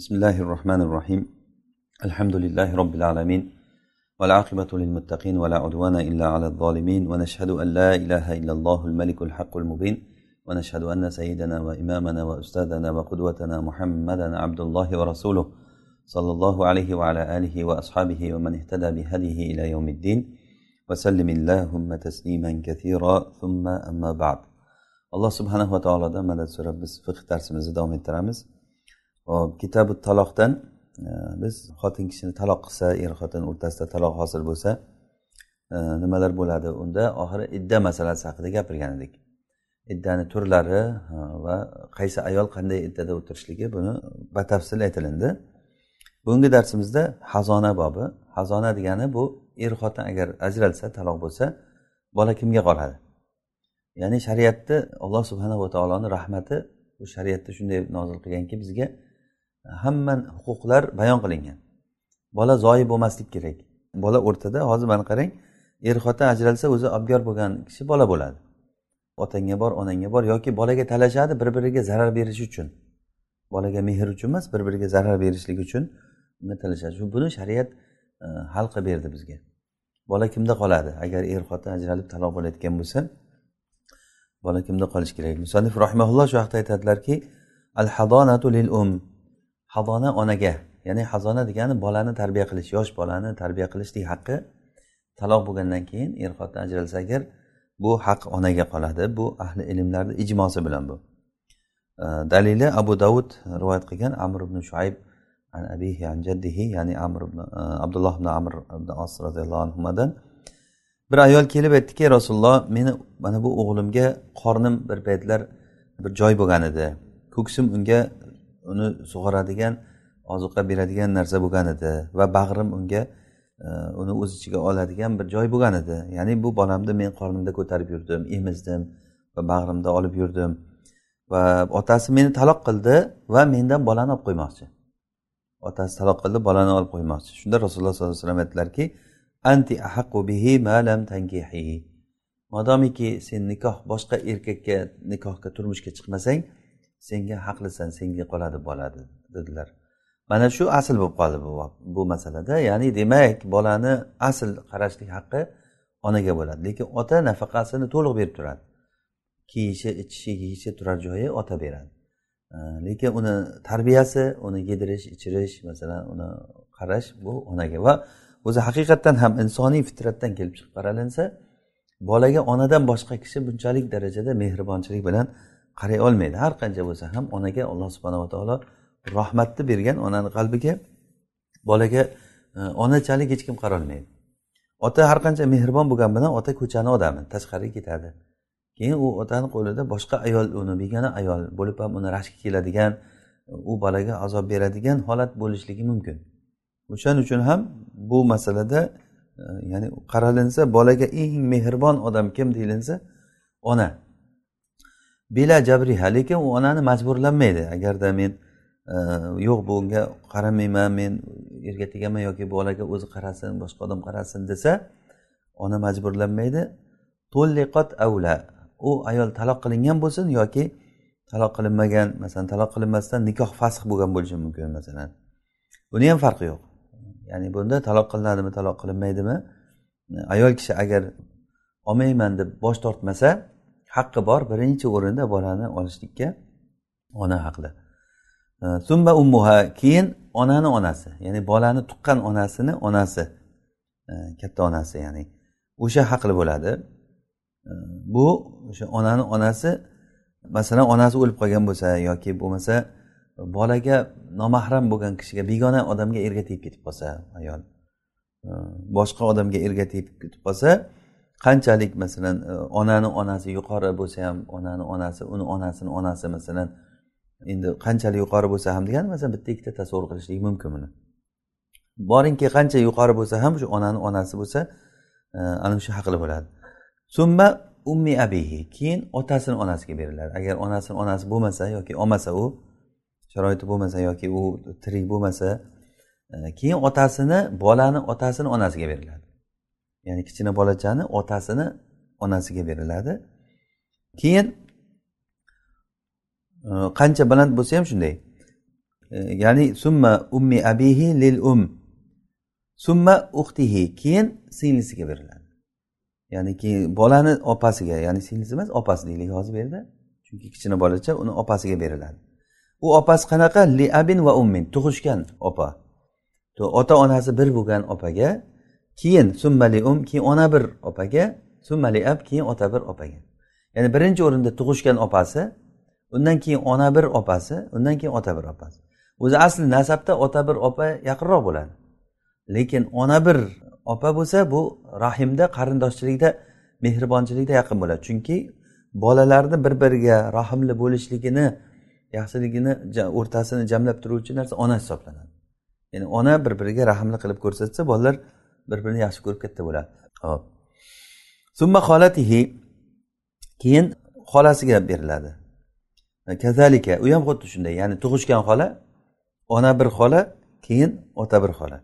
بسم الله الرحمن الرحيم الحمد لله رب العالمين والعاقبة للمتقين ولا عدوان إلا على الظالمين ونشهد أن لا إله إلا الله الملك الحق المبين ونشهد أن سيدنا وإمامنا وأستاذنا وقدوتنا محمدا عبد الله ورسوله صلى الله عليه وعلى آله وأصحابه ومن اهتدى بهديه إلى يوم الدين وسلم اللهم تسليما كثيرا ثم أما بعد subhanahu va taolodan madad so'rab biz fiqh darsimizni davom ettiramiz. Hop kitabi taloqdan e, biz xotin kishini taloq qilsa er xotin o'rtasida taloq hosil bo'lsa e, nimalar bo'ladi unda? Oxiri idda masalasi haqida gapirgan edik. Iddani turlari va qaysi ayol qanday iddada o'tirishligi buni batafsil aytilindi. Bugungi darsimizda hazona bobi. Hazona degani bu er xotin agar ajralsa taloq bo'lsa bola kimga qoladi? Ya'ni shariatni alloh subhanava taoloni rahmati bu shariatda shunday nozil qilganki bizga hamma huquqlar bayon qilingan. Bola zoyi bo'lmaslik kerak. Bola o'rtada hozir mana qarang er xotin ajralsa o'zi abgor bo'lgan kishi bola bo'ladi. Otangga bor onangga bor yoki bolaga talashadi bir biriga zarar berish uchun. Bolaga mehr uchun emas bir biriga zarar berishlik uchun talashadi. Shu buni shariat e, hal qilib berdi bizga. Bola kimda qoladi? Agar er xotin ajralib taloq bo'layotgan bo'lsa bola kimda qolishi kerak? Musanif rahimaulloh shu haqda aytadilarki al hadonatu lil um hazona onaga ya'ni hazona degani bolani tarbiya qilish yosh bolani tarbiya qilishlik haqqi taloq bo'lgandan keyin er xotin ajralsa agar bu haq onaga qoladi. Bu ahli ilmlarni ijmosi bilan bu. Dalili abu davud rivoyat qilgan amr ibn shuayb an abihi an jaddihi ya'ni amr ibn e, abdulloh ibn amr ibn os roziyallohu anhudan bir ayol kelib aytdiki rasululloh meni mana bu o'g'limga qornim bir paytlar bir joy bo'lgan edi. Ko'ksim unga uni sug'oradigan ozuqa beradigan narsa bo'lgan edi va bag'rim unga e, uni o'z ichiga oladigan bir joy bo'lgan edi. Ya'ni bu bolamni men qornimda ko'tarib yurdim emizdim va bag'rimda olib yurdim. Va otasi meni taloq qildi va mendan bolani olib qo'ymoqchi. Otasi taloq qildi bolani olib qo'ymoqchi. Shunda rasululloh sollallohu alayhi vasallam aytdilarki anti ahaqu bihi ma lam tankihi. Modomiki sen nikoh boshqa erkakka nikohga turmushga chiqmasang senga haqlisan senga qoladi bo'ladi dedilar. Mana shu asl bo'lib qoldi bu bu masalada. Ya'ni demak bolani asl qarashlik haqqi onaga bo'ladi. Lekin ota nafaqasini to'liq berib turadi. Kiyishi ichishi yeyishi turar joyi ota beradi. Lekin uni tarbiyasi uni yedirish ichirish masalan uni qarash bu onaga va o'zi haqiqatdan ham insoniy fitratdan kelib chiqib qaralinsa bolaga onadan boshqa kishi bunchalik darajada mehribonchilik bilan qaray olmaydi. Har qancha bo'lsa ham onaga alloh subhanava taolo rahmatni bergan onani qalbiga bolaga e, onachalik hech kim qarolmaydi. Ota har qancha mehribon bo'lgani bilan ota ko'chani odami tashqariga ketadi. Keyin u otani qo'lida boshqa ayol uni begona ayol bo'lib ham uni rashki keladigan u bolaga azob beradigan holat bo'lishligi mumkin. O'shaning uchun ham bu masalada e, ya'ni qaralinsa bolaga eng mehribon odam kim deyilinsa ona. Bila jabriha lekin u onani majburlanmaydi. Agarda men e, yo'q bunga qaramayman men erga tegaman yoki bolaga o'zi qarasin boshqa odam qarasin desa ona majburlanmaydi. To'lliqot avla. U ayol taloq qilingan bo'lsin yoki taloq qilinmagan masalan taloq qilinmasdan nikoh fasx bo'lgan bo'lishi mumkin masalan. Buni ham farqi yo'q. Ya'ni bunda taloq qilinadimi taloq qilinmaydimi? Ayol kishi agar olmayman deb bosh tortmasa haqqi bor birinchi o'rinda bolani olishlikka ona haqli. Summa ummuha keyin onani onasi ya'ni bolani tuqqan onasini onasi. Katta onasi ya'ni o'sha haqli bo'ladi. Bu o'sha onani onasi masalan onasi o'lib qolgan bo'lsa yoki bo'lmasa bolaga nomahram bo'lgan kishiga begona odamga erga tegib ketib qolsa ayol boshqa odamga erga tegib ketib qolsa qanchalik masalan e, onani onasi yuqori bo'lsa ham onani onasi uni onasini onasi masalan endi qanchalik yuqori bo'lsa ham degani masalan bitta ikkita tasavvur qilishlik mumkin buni. Boringki qancha yuqori bo'lsa ham shu onani onasi bo'lsa e, ana shu haqli bo'ladi. Summa ummi abihi keyin otasini onasiga beriladi. Agar onasini onasi bo'lmasa yoki olmasa u sharoiti bo'lmasa yoki u tirik bo'lmasa e, keyin otasini bolani otasini onasiga beriladi. Ya'ni kichkina bolachani otasini onasiga beriladi. Keyin e, qancha baland bo'lsa ham shunday. E, ya'ni summa ummi abihi lil um summa uxtihi keyin singlisiga beriladi. Ya'ni keyin bolani opasiga ya'ni singlisi emas opasi deylik hozir bu yerda. Chunki kichkina bolacha uni opasiga beriladi. U opasi qanaqa? Li abin va ummin tug'ishgan opa. Ota onasi bir bo'lgan opaga keyin summali um keyin ona bir opaga summali ab keyin ota bir opaga. Ya'ni birinchi o'rinda tug'ishgan opasi undan keyin ona bir opasi undan keyin ota bir opasi. O'zi asli nasabda ota bir opa yaqinroq bo'ladi. Lekin ona bir opa bo'lsa bu rahimda qarindoshchilikda mehribonchilikda yaqin bo'ladi. Chunki bolalarni bir biriga rahmli bo'lishligini yaxshiligini o'rtasini jamlab turuvchi narsa ona hisoblanadi. Ya'ni ona bir biriga rahmli qilib ko'rsatsa bolalar bir birini yaxshi ko'rib katta bo'ladi hop summa xolatihi keyin xolasiga beriladi. Kazalika u ham xuddi shunday ya'ni tug'ishgan xola ona bir xola keyin ota bir xola.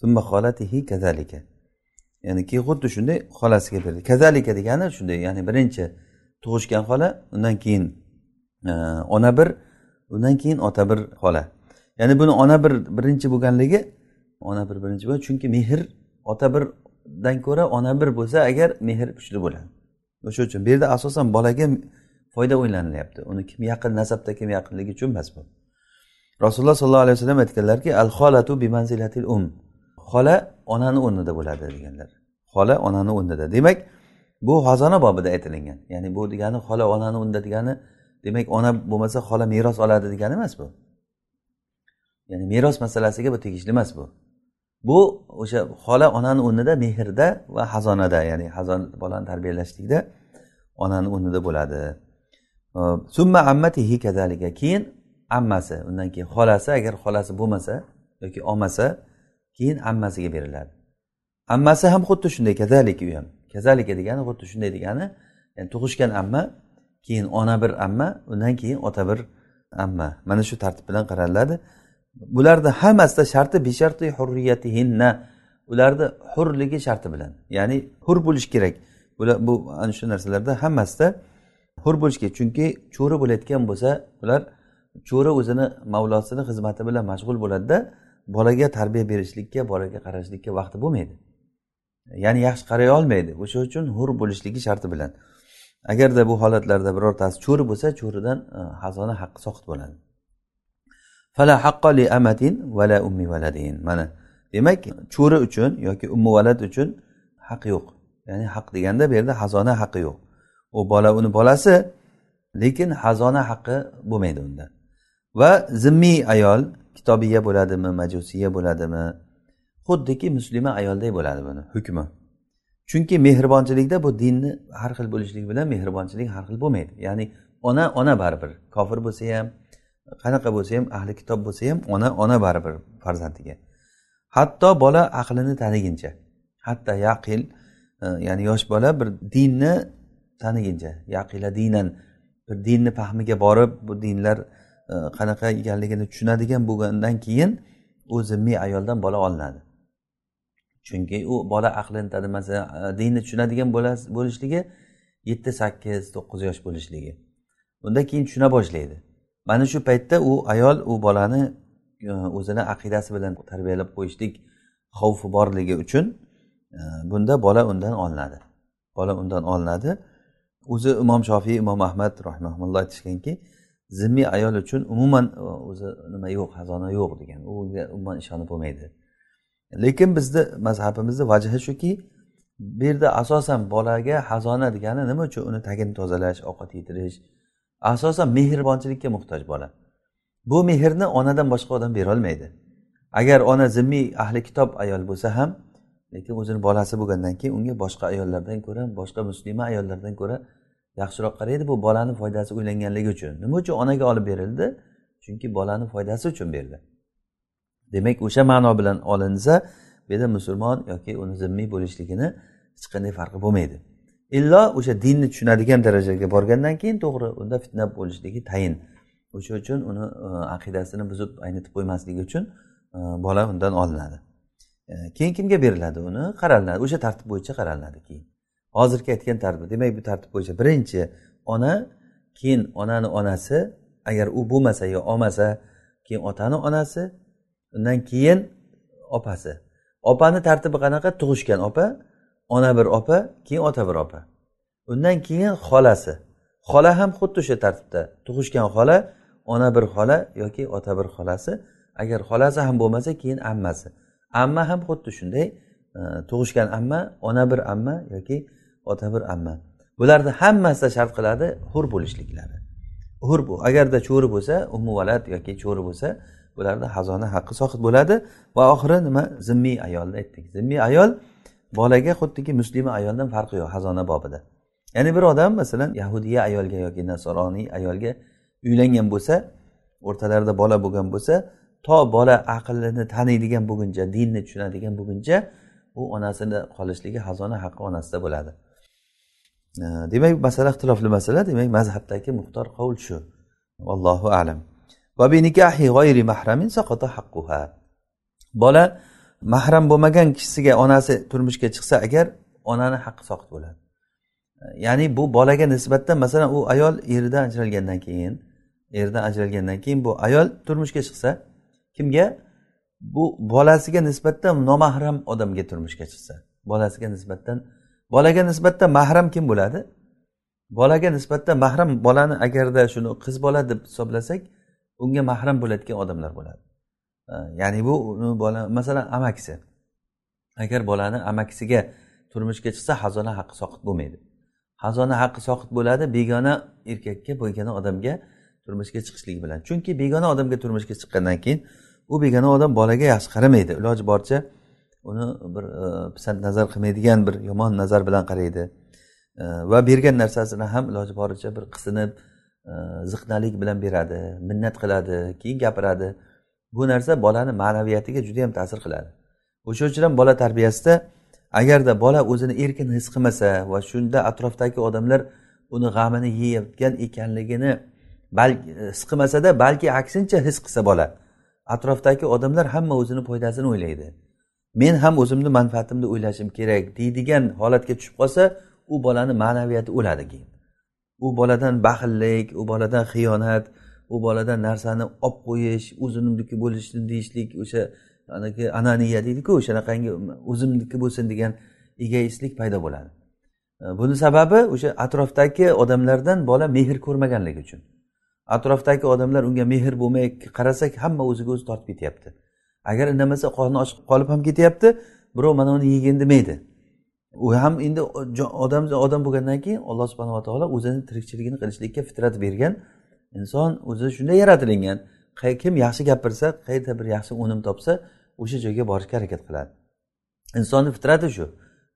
Summa xolatihi kazalika. Ya'ni keyin xuddi shunday xolasiga berdi kazalika degani shunday ya'ni birinchi tug'ishgan xola undan keyin e, ona bir undan keyin ota bir xola. Ya'ni buni ona bir birinchi bo'lganligi ona bir birinchi bo'lgan chunki mehr ota birdan ko'ra ona bir bo'lsa agar mehr kuchli bo'ladi. O'sha uchun bu yerda asosan bolaga foyda o'ylanilyapti uni kim yaqin nasabda kim yaqinligi uchun emas bu. Rasululloh sollallohu alayhi vasallam aytganlarki al xolatu bi manzilatil um. Xola onani o'rnida bo'ladi deganlar. Xola onani o'rnida. Demak bu xazona bobida aytilingan. Ya'ni bu degani xola onani o'rnida degani demak ona bo'lmasa xola meros oladi degani emas bu. Ya'ni meros masalasiga bu tegishli emas bu. Bu o'sha xola onani o'rnida mehrda va xazonada ya'ni xazon bolani tarbiyalashlikda onani o'rnida bo'ladi. Summa ammatihi kazalika keyin ammasi undan keyin xolasi agar xolasi bo'lmasa yoki olmasa keyin ammasiga beriladi. Ammasi ham xuddi shunday kazalika u ham. Kazalika degani xuddi shunday degani yani tug'ishgan amma keyin ona bir amma undan keyin ota bir amma. Mana shu tartib bilan qaraladi. Bularni hammasida sharti bisharti hurriyatihinna. Ularni hurligi sharti bilan. Ya'ni hur bo'lishi kerak. Bular bu ana shu narsalarda hammasida hur bo'lishi kerak. Chunki cho'ri bo'layotgan bo'lsa ular cho'ri o'zini mavlosini xizmati bilan mashg'ul bo'ladida bolaga tarbiya berishlikka bolaga qarashlikka vaqti bo'lmaydi. Ya'ni yaxshi qaray olmaydi. O'sha uchun hur bo'lishligi sharti bilan. Agarda bu holatlarda birortasi cho'ri bo'lsa cho'ridan e, hazona haqqi soqit bo'ladi. Fala haqqo li amatin vala ummi valadin mana demak cho'ri uchun yoki ummi valad uchun haq yo'q. Ya'ni haq deganda bu yerda xazona haqqi yo'q. U bola uni bolasi lekin xazona haqqi bo'lmaydi unda. Va zimmiy ayol kitobiya bo'ladimi majusiya bo'ladimi? Xuddiki muslima ayolday bo'ladi buni hukmi. Chunki mehribonchilikda bu dinni har xil bo'lishligi bilan mehribonchilik har xil bo'lmaydi. Ya'ni ona ona baribir. Kofir bo'lsa ham qanaqa bo'lsa ham ahli kitob bo'lsa ham ona ona baribir farzandiga. Hatto bola aqlini taniguncha hatto yaqil e, ya'ni yosh bola bir dinni taniguncha yaqila dinan bir dinni fahmiga borib bu dinlar e, qanaqa ekanligini tushunadigan bo'lgandan keyin u zimmiy ayoldan bola olinadi. Chunki u bola aqlini tanimasa e, dinni tushunadigan bo'lishligi yetti sakkiz to'qqiz yosh bo'lishligi. Undan keyin tushuna boshlaydi. Mana shu paytda u ayol u bolani e, o'zini aqidasi bilan tarbiyalab qo'yishlik xavfi borligi uchun e, bunda bola undan olinadi. Bola undan olinadi. O'zi imom shofiy imom ahmad rahimahulloh aytishganki zimmiy ayol uchun umuman e, o'zi nima yo'q xazona yo'q degan. Unga umuman ishonib bo'lmaydi. Lekin bizni mazhabimizni vajhi shuki bu yerda asosan bolaga xazona degani nima uchun? Uni tagini tozalash ovqat yedirish asosan mehribonchilikka muhtoj bola. Bu mehrni onadan boshqa odam berolmaydi. Agar ona zimmiy ahli kitob ayol bo'lsa ham lekin o'zini bolasi bo'lgandan keyin unga boshqa ayollardan ko'ra boshqa muslima ayollardan ko'ra yaxshiroq qaraydi. Bu bolani foydasi o'ylanganligi uchun. Nima uchun onaga olib berildi? Chunki bolani foydasi uchun berildi demak o'sha ma'no bilan olinsa bu yerda musulmon yoki uni zimmiy bo'lishligini hech qanday farqi bo'lmaydi. Illo o'sha dinni tushunadigan darajaga borgandan keyin to'g'ri unda fitna bo'lishligi tayin. O'sha uchun uni e, aqidasini buzib aynitib qo'ymasligi uchun e, bola undan olinadi. E, keyin kimga beriladi uni? Qaralinadi o'sha tartib bo'yicha qaralinadi keyin. Hozirgi aytgan tartib demak bu tartib bo'yicha birinchi ona keyin onani onasi agar u bo'lmasa yo olmasa keyin otani onasi undan keyin opasi. Opani tartibi qanaqa? Tug'ishgan opa ona bir opa keyin ota bir opa. Undan keyin xolasi. Xola ham xuddi o'sha tartibda. Tug'ishgan xola ona bir xola yoki ota bir xolasi. Agar xolasi ham bo'lmasa keyin ammasi. Amma ham xuddi shunday e, tug'ishgan amma ona bir amma yoki ota bir amma. Bularni hammasida shart qiladi hur bo'lishliklari. Hur bu. Agarda cho'ri bo'lsa umuvalad yoki cho'ri bo'lsa bularda hazona haqqi sohib bo'ladi. Va oxiri nima? Zimmiy ayolni aytdik. Zimmiy ayol bolaga xuddiki muslima ayoldan farqi yo'q xazona bobida. Ya'ni bir odam masalan yahudiya ayolga yoki nasoroniy ayolga uylangan bo'lsa o'rtalarida bola bo'lgan bo'lsa to bola aqlini taniydigan bo'lguncha dinni tushunadigan bo'lguncha u onasini qolishligi xazona haqqi onasida bo'ladi. Demak masala ixtilofli masala. Demak mazhabdagi muxtor qovul shu. Allohu alam. Bola mahram bo'lmagan kishisiga onasi turmushga chiqsa agar onani haqqi soqit bo'ladi. Ya'ni bu bolaga nisbatan masalan u ayol eridan ajralgandan keyin erdan ajralgandan keyin bu ayol turmushga chiqsa kimga? Bu bolasiga nisbatan nomahram odamga turmushga chiqsa. Bolasiga nisbatan bolaga nisbatan mahram kim bo'ladi? Bolaga nisbatan mahram bolani agarda shuni qiz bola deb hisoblasak unga mahram bo'ladigan odamlar bo'ladi. Ya'ni bu bola masalan amakisi. Agar bolani amakisiga turmushga chiqsa hazona haqqi soqit bo'lmaydi. Hazona haqqi soqit bo'ladi begona erkakka begona odamga turmushga chiqishligi bilan. Chunki begona odamga turmushga chiqqandan keyin u begona odam bolaga yaxshi qaramaydi. Iloji boricha uni bir e, pisand nazar qilmaydigan bir yomon nazar bilan qaraydi. E, va bergan narsasini ham iloji boricha bir qisinib e, ziqnalik bilan beradi minnat qiladi keyin gapiradi. Bu narsa bolani ma'naviyatiga juda yam ta'sir qiladi. O'sha uchun ham bola tarbiyasida agarda bola o'zini erkin his qilmasa va shunda atrofdagi odamlar uni g'amini yeyayotgan ekanligini balki his qilmasada balki aksincha his qilsa bola atrofdagi odamlar hamma o'zini foydasini o'ylaydi. Men ham o'zimni manfaatimni o'ylashim kerak deydigan holatga tushib qolsa u bolani ma'naviyati o'ladi keyin u boladan baxillik u boladan xiyonat u boladan narsani olib qo'yish o'zimniki bo'lishni deyishlik o'sha anaki ananiya deydiku o'shanaqangi o'zimniki bo'lsin degan egoistlik paydo bo'ladi. E, Buni sababi o'sha atrofdagi odamlardan bola mehr ko'rmaganligi uchun. Atrofdagi odamlar unga mehr bo'lmay qarasak hamma o'ziga o'zi tortib ketyapti. Agar indamasa qorni ochib qolib ham ketyapti birov mana uni yegin demaydi u ham endi odam odam bo'lgandan keyin alloh subhanava taolo o'zini tirikchiligini qilishlikka fitrat bergan inson o'zi shunday yaratilingan. Kim yaxshi gapirsa qayerda bir yaxshi o'nim topsa o'sha joyga borishga harakat qiladi. Insonni fitrati shu.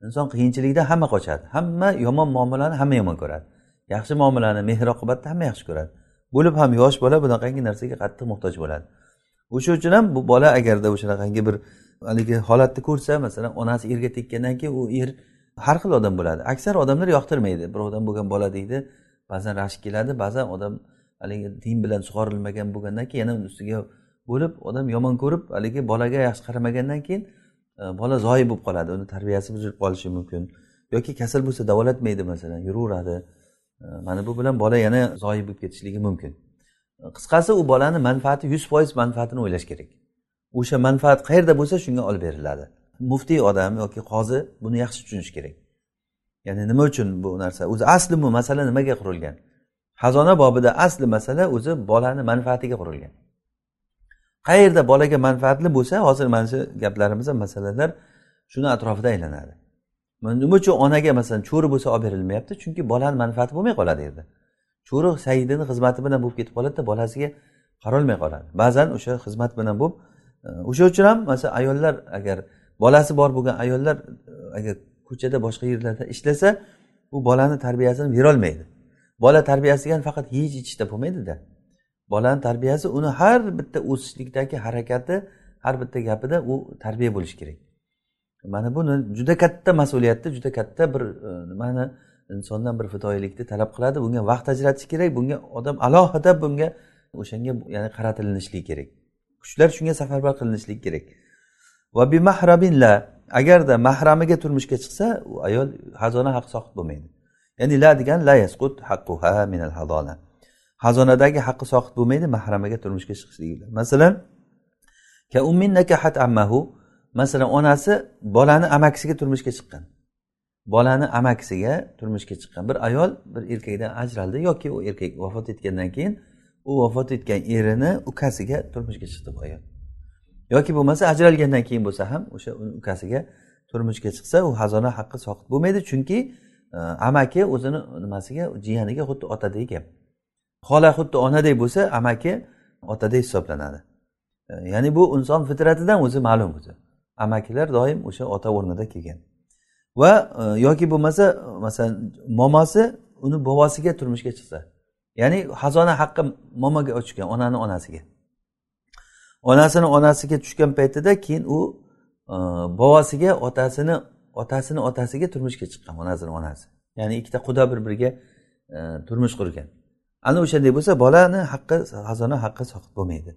Inson qiyinchilikdan hamma qochadi. Hamma yomon muomalani hamma yomon ko'radi. Yaxshi muomalani mehr oqibatni hamma yaxshi ko'radi. Bo'lib ham yosh bola bunaqangi narsaga qattiq muhtoj bo'ladi. O'sha uchun ham bu bola agarda o'shanaqangi bir haligi holatni ko'rsa masalan onasi erga tekkandan keyin u er har xil odam bo'ladi. Aksar odamlar yoqtirmaydi. Birovdan bo'lgan bola deydi ba'zan rashk keladi ba'zan odam haligi din bilan sug'orilmagan bo'lgandan keyin yana uni ustiga bo'lib odam yomon ko'rib haligi bolaga yaxshi qaramagandan keyin e, bola zoyi bo'lib qoladi. Uni tarbiyasi buzilib qolishi mumkin. Yoki kasal bo'lsa davolatmaydi masalan yuraveradi. E, mana bu bilan bola yana zoyi bo'lib ketishligi mumkin. E, qisqasi u bolani manfaati yuz foiz manfaatini o'ylash kerak. O'sha manfaat qayerda bo'lsa shunga olib beriladi. Muftiy odam yoki qozi buni yaxshi tushunishi kerak. Ya'ni nima uchun bu narsa? O'zi asli bu masala nimaga qurilgan? Xazona bobida asli masala o'zi bolani manfaatiga qurilgan. Qayerda bolaga manfaatli bo'lsa hozir mana shu gaplarimiz ham masalalar shuni atrofida aylanadi. Nima uchun onaga masalan cho'ri bo'lsa olib berilmayapti? Chunki bolani manfaati bo'lmay qoladi yerda. Cho'ri saidini xizmati bilan bo'lib ketib qoladida bolasiga qarolmay qoladi. Ba'zan o'sha xizmat bilan bo'lib e, o'sha uchun ham masalan ayollar agar bolasi bor bo'lgan ayollar e, agar ko'chada boshqa yerlarda ishlasa u bolani tarbiyasini berolmaydi. Bola tarbiyasiga faqat yeyish ichishda bo'lmaydida. Bolani tarbiyasi uni har bitta o'sishlikdagi harakati har bitta gapida u tarbiya bo'lishi kerak. Mana buni juda katta mas'uliyatni juda katta bir e, nimani insondan bir fidoyilikni talab qiladi. Bunga vaqt ajratish kerak bunga odam alohida bunga o'shanga ya'ni qaratilishligi kerak. Kuchlar shunga safarbar qilinishligi kerak. Va bi mahrabinla agarda mahramiga turmushga chiqsa u ayol xazona haq soqit bo'lmaydi. Ya'ni la degan la yasqut haqquha minal hadona xazonadagi haqqi soqit bo'lmaydi mahramaga turmushga chiqishligi bilan masalan ammahu. Masalan onasi bolani amakisiga turmushga chiqqan. Bolani amakisiga turmushga chiqqan. Bir ayol bir erkakdan ajraldi yoki u erkak vafot etgandan keyin u vafot etgan erini ukasiga turmushga chiqdi bu ayol. Yoki bo'lmasa ajralgandan keyin bo'lsa ham o'sha ukasiga turmushga chiqsa u xazona haqqi soqit bo'lmaydi. Chunki Э, amaki o'zini nimasiga? Jiyaniga xuddi otadek gap. Xola xuddi onadek bo'lsa amaki otadek hisoblanadi. Э, ya'ni bu inson fitratidan o'zi ma'lum o'zi. Amakilar doim o'sha ota o'rnida kelgan. Va e, yoki bo'lmasa masalan momosi uni bobosiga turmushga chiqsa ya'ni xazona haqqi momoga tushgan onani onasiga. Onasini onasiga tushgan paytida keyin u e, bobosiga otasini otasini otasiga turmushga chiqqan onasini onasi. Ya'ni ikkita quda bir biriga e, turmush qurgan. Ana o'shanday bo'lsa bolani haqqi xazona haqqi soqit bo'lmaydi.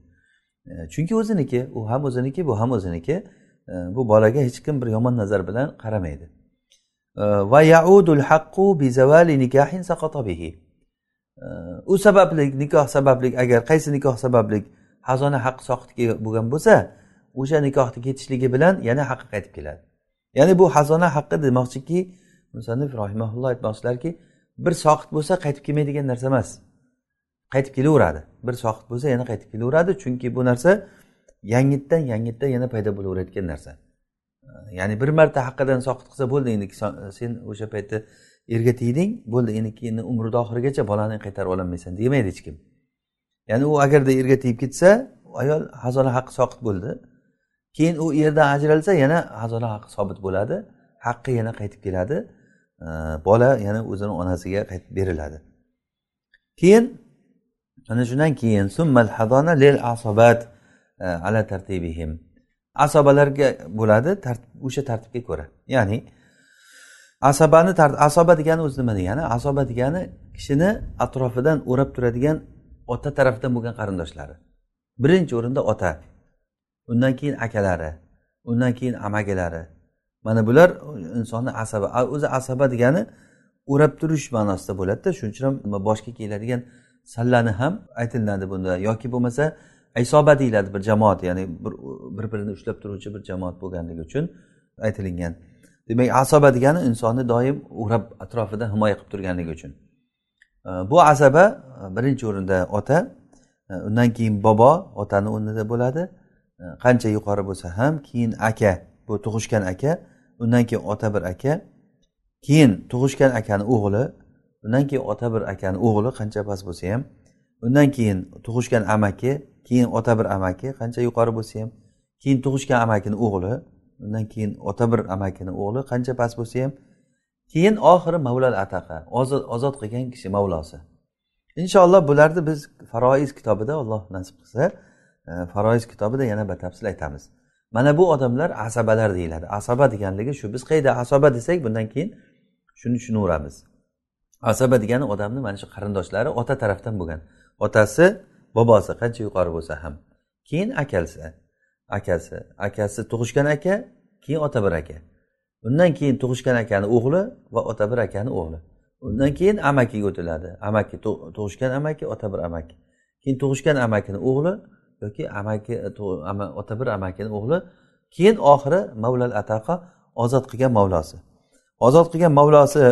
E, chunki o'ziniki u ham o'ziniki bu ham o'ziniki e, bu bolaga hech kim bir yomon nazar bilan qaramaydi. E, va yaudul haqqu bi zavali nikahin bihi. E, u sababli nikoh sababli agar qaysi nikoh sababli xazona haqqi soqit bo'lgan bo'lsa o'sha nikohni ketishligi bilan yana haqqi qaytib keladi. Ya'ni bu xazona haqqi demoqchiki musannif rohimaulloh aytmoqchilarki bir soqit bo'lsa qaytib kelmaydigan narsa emas. Qaytib kelaveradi. Bir soqit bo'lsa yana qaytib kelaveradi chunki bu narsa yangitdan yangitdan yana paydo bo'laverayotgan narsa. Ya'ni bir marta haqqidan soqit qilsa bo'ldi endi sen o'sha paytda erga tegding bo'ldi endi keyin umrini oxirigacha bolani qaytarib ololmaysan demaydi hech kim. Ya'ni u agarda erga tegib ketsa ayol xazona haqqi soqit bo'ldi. Keyin u yerdan ajralsa yana xazona haqqi sobit bo'ladi. Haqqi yana qaytib keladi. Bola yana o'zini onasiga qaytib beriladi. Keyin ana shundan keyin summal hadona lil asobat e, ala tartibihim. Asobalarga bo'ladi o'sha tartibga ko'ra. Ya'ni asabani asoba degani o'zi nima degani? Asoba degani kishini atrofidan o'rab turadigan ota tarafdan bo'lgan qarindoshlari. Birinchi o'rinda ota. Undan keyin akalari undan keyin amagilari. Mana bular insonni asaba o'zi asaba degani o'rab turish ma'nosida bo'ladida. Shuning uchun ham boshga keladigan sallani ham aytilinadi bunda. Yoki bo'lmasa isoba deyiladi bir jamoat ya'ni bir birini ushlab turuvchi bir jamoat bo'lganligi uchun aytilingan. Demak asoba degani insonni doim o'rab atrofida himoya qilib turganligi uchun. Bu asaba e, birinchi o'rinda ota e, undan keyin bobo otani o'rnida bo'ladi. Э, qancha yuqori bo'lsa ham keyin aka bu tug'ishgan aka undan keyin ota bir aka keyin tug'ishgan akani o'g'li undan keyin ota bir akani o'g'li qancha past bo'lsa ham undan keyin tug'ishgan amaki keyin ota bir amaki qancha yuqori bo'lsa ham keyin tug'ishgan amakini o'g'li undan keyin ota bir amakini o'g'li qancha past bo'lsa ham keyin oxiri mavlal ataqa ozod qilgan kishi mavlosi. Inshaalloh bularni biz faroiz kitobida alloh nasib qilsa faroiz kitobida yana batafsil aytamiz. Mana bu odamlar asabalar deyiladi. Asaba deganligi shu. Biz qayerda asaba desak bundan keyin shuni tushunaveramiz. Asaba degani odamni mana shu qarindoshlari ota tarafdan bo'lgan. Otasi bobosi qancha yuqori bo'lsa ham. Keyin akasi. Akasi. Akasi tug'ishgan aka keyin ota bir aka. Undan keyin tug'ishgan akani o'g'li va ota bir akani o'g'li. Undan keyin amakiga o'tiladi. Amaki tug'ishgan amaki ota bir amaki. Keyin tug'ishgan amakini o'g'li yoki amaki e, ota bir amakini o'g'li keyin oxiri mavlal ataqa ozod qilgan mavlosi. Ozod qilgan mavlosi e,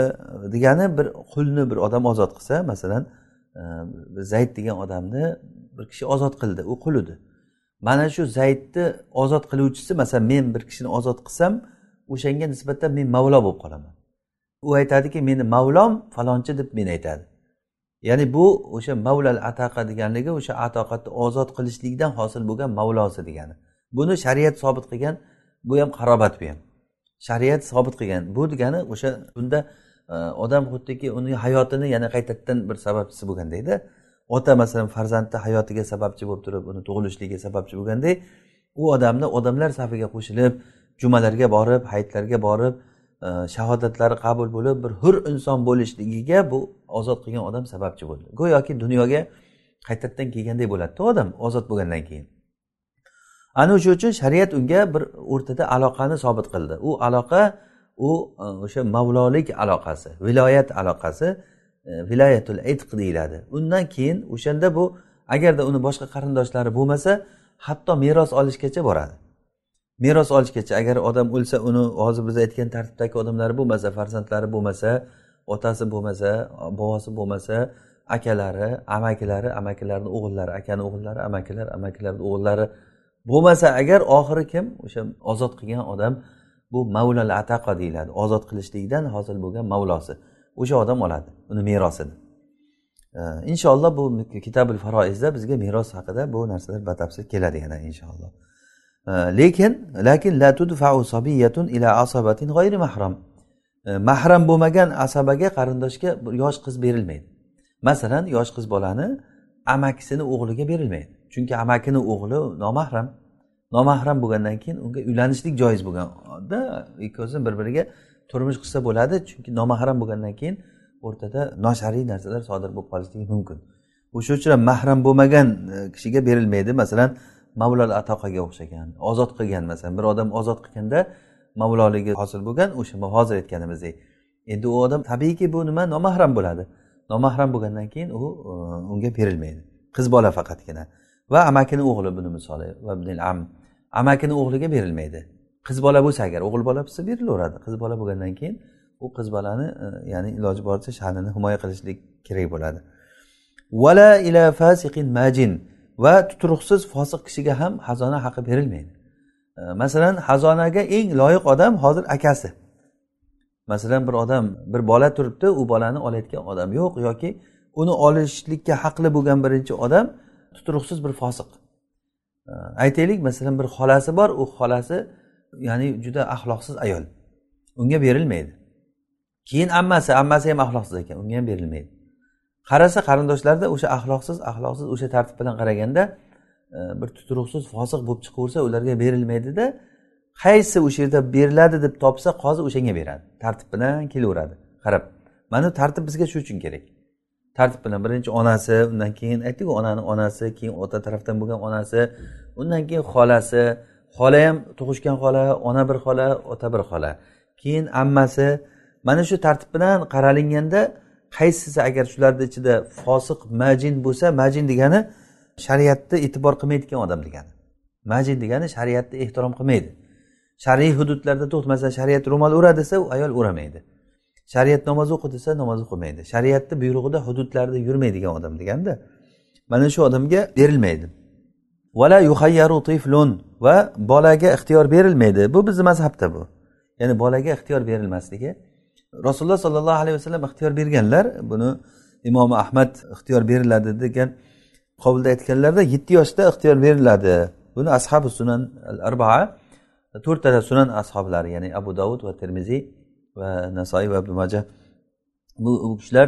degani bir qulni bir odam ozod qilsa masalan e, zayd degan odamni bir kishi ozod qildi u qul edi. Mana shu zaydni ozod qiluvchisi masalan men bir kishini ozod qilsam o'shanga nisbatan men mavlo bo'lib qolaman. U aytadiki meni mavlom falonchi deb men aytadi ya'ni bu o'sha mavlal ataqa deganligi o'sha atoqatni ozod qilishlikdan hosil bo'lgan mavlosi degani. Buni shariat sobit qilgan bu ham qarobat bu ham. Shariat sobit qilgan. Bu degani o'sha bunda e, odam xuddiki uni hayotini yana qaytadan bir sababchisi bo'lgandayda ota masalan farzandni hayotiga sababchi bo'lib turib uni tug'ilishligiga sababchi bo'lganday u odamni odamlar safiga qo'shilib jumalarga borib hayitlarga borib shahodatlari qabul bo'lib bir hur inson bo'lishligiga bu ozod qilgan odam sababchi bo'ldi. Go'yoki dunyoga qaytadan kelganday bo'ladida odam ozod bo'lgandan keyin. Ana o'sha uchun shariat unga bir o'rtada aloqani sobit qildi. U aloqa u e, o'sha mavlolik aloqasi viloyat aloqasi e, viloyatul itq deyiladi. Undan keyin o'shanda bu agarda uni boshqa qarindoshlari bo'lmasa hatto meros olishgacha boradi. Meros olishgacha agar odam o'lsa uni hozir biz aytgan tartibdagi odamlari bo'lmasa farzandlari bo'lmasa otasi bo'lmasa bobosi bo'lmasa akalari amakilari amakilarni o'g'illari akani o'g'illari amakilar amakilarni o'g'illari bo'lmasa agar oxiri kim? O'sha ozod qilgan odam bu mavlal ataqa deyiladi. Ozod qilishlikdan hosil bo'lgan mavlosi. O'sha odam oladi uni merosini. Inshaalloh bu kitabul faroizda bizga meros haqida bu narsalar batafsil keladi yana inshaalloh. Lekin lakin la tudfau sobiyatun ila asabatin g'ayri mahram. Mahram bo'lmagan asabaga qarindoshga yosh qiz berilmaydi. Masalan yosh qiz bolani amakisini o'g'liga berilmaydi. Chunki amakini o'g'li nomahram. Nomahram bo'lgandan keyin unga uylanishlik joiz bo'lganda ikkovsi bir biriga turmush qilsa bo'ladi. Chunki nomahram bo'lgandan keyin o'rtada noshariy narsalar sodir bo'lib qolishligi mumkin. O'sha uchun ham mahram bo'lmagan e, kishiga berilmaydi. Masalan mavlol atoqaga o'xshagan ozod qilgan masalan bir odam ozod qilganda mavloligi hosil bo'lgan o'sha hozir aytganimizdek. Endi u odam tabiiyki bu nima? Nomahram bo'ladi. Nomahram bo'lgandan keyin u e, unga berilmaydi. Qiz bola faqatgina. Va amakini o'g'li buni misoli va am. Amakini o'g'liga berilmaydi. Qiz bola bo'lsa agar o'g'il bola bo'lsa berilaveradi. Qiz bola bo'lgandan keyin u qiz bolani e, ya'ni iloji boricha sha'nini himoya qilishlik kerak bo'ladi. Vala ila fasiqin majin. Va tuturuqsiz fosiq kishiga ham xazona haqi berilmaydi. E, masalan xazonaga eng loyiq odam hozir akasi. Masalan bir odam bir bola turibdi u bolani olayotgan odam yo'q yoki uni olishlikka haqli bo'lgan birinchi odam tuturuqsiz bir fosiq. E, aytaylik masalan bir xolasi bor u xolasi ya'ni juda axloqsiz ayol. Unga berilmaydi. Keyin ammasi ammasi ham axloqsiz ekan unga ham berilmaydi. Qarasa qarindoshlarda o'sha axloqsiz axloqsiz o'sha tartib bilan qaraganda e, bir tuturuqsiz fosiq bo'lib chiqaversa ularga berilmaydida qaysi o'sha yerda beriladi deb topsa qozi o'shanga beradi. Tartib bilan kelaveradi. Qarab mana tartib bizga shu uchun kerak. Tartib bilan birinchi onasi undan keyin aytdiku onani onasi keyin ota tarafdan bo'lgan onasi undan keyin xolasi. Xola ham tug'ishgan xola ona bir xola ota bir xola. Keyin ammasi. Mana shu tartib bilan qaralinganda qaysisi agar shularni ichida fosiq majin bo'lsa majin degani shariatni e'tibor qilmaydigan odam degani. Majin degani shariatni ehtirom qilmaydi. Shar'iy hududlarda to'xt masalan shariat ro'mol ura desa u ayol uramaydi shariat namoz o'qi desa namoz o'qimaydi. Shariatni buyrug'ida hududlarda yurmaydigan odam deganda mana shu odamga berilmaydi. Vala yuhayyaru tiflun va bolaga ixtiyor berilmaydi. Bu bizni mazhabda bu. Ya'ni bolaga ixtiyor berilmasligi rasululloh sollallohu alayhi vasallam ixtiyor berganlar buni imom ahmad ixtiyor beriladi degan qovulda aytganlarda yetti yoshda ixtiyor beriladi. Buni ashabi sunan al arbaa to'rttata sunan ashoblari ya'ni abu davud va termiziy va nasoiy va ibn maja bu u kishilar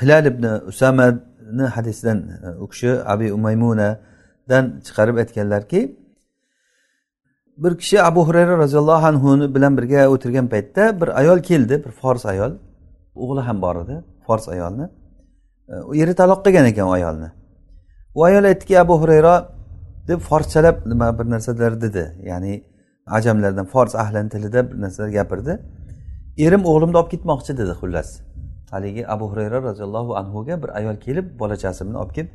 hilal ibn usamani hadisidan e, u kishi abi umaymunadan chiqarib aytganlarki bir kishi abu hurayra roziyallohu anhu bilan birga o'tirgan paytda bir ayol keldi bir fors ayol. O'g'li ham bor edi fors ayolni. U eri taloq qilgan ekan u ayolni. U ayol aytdiki abu hurayra deb forschalab nima bir narsalar dedi. Ya'ni ajamlardan fors ahlini tilida bir narsalar gapirdi. Erim o'g'limni olib ketmoqchi dedi xullas. Haligi abu hurayra roziyallohu anhuga bir ayol kelib bolachasi bilan olib kelib